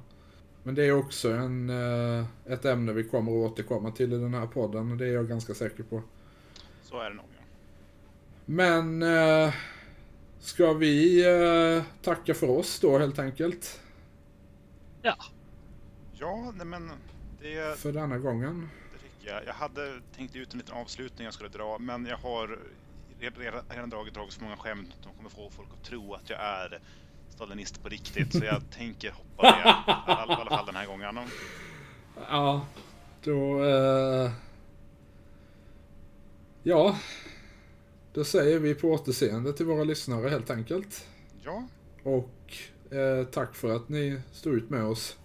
Men det är också en, eh, ett ämne vi kommer att återkomma till i den här podden. Det är jag ganska säker på. Så är det nog. Ja. Men eh, ska vi eh, tacka för oss då helt enkelt? Ja. Ja, nej men det... För denna gången. Jag. Jag hade tänkt ut en liten avslutning jag skulle dra, men jag har redan, redan dragit, dragit så många skämt att de kommer få folk att tro att jag är stalinist på riktigt. Så jag tänker hoppa det. I alla fall den här gången. Ja, då... Uh... Ja, då säger vi på återseende till våra lyssnare helt enkelt. Ja. Och eh, tack för att ni stod ut med oss.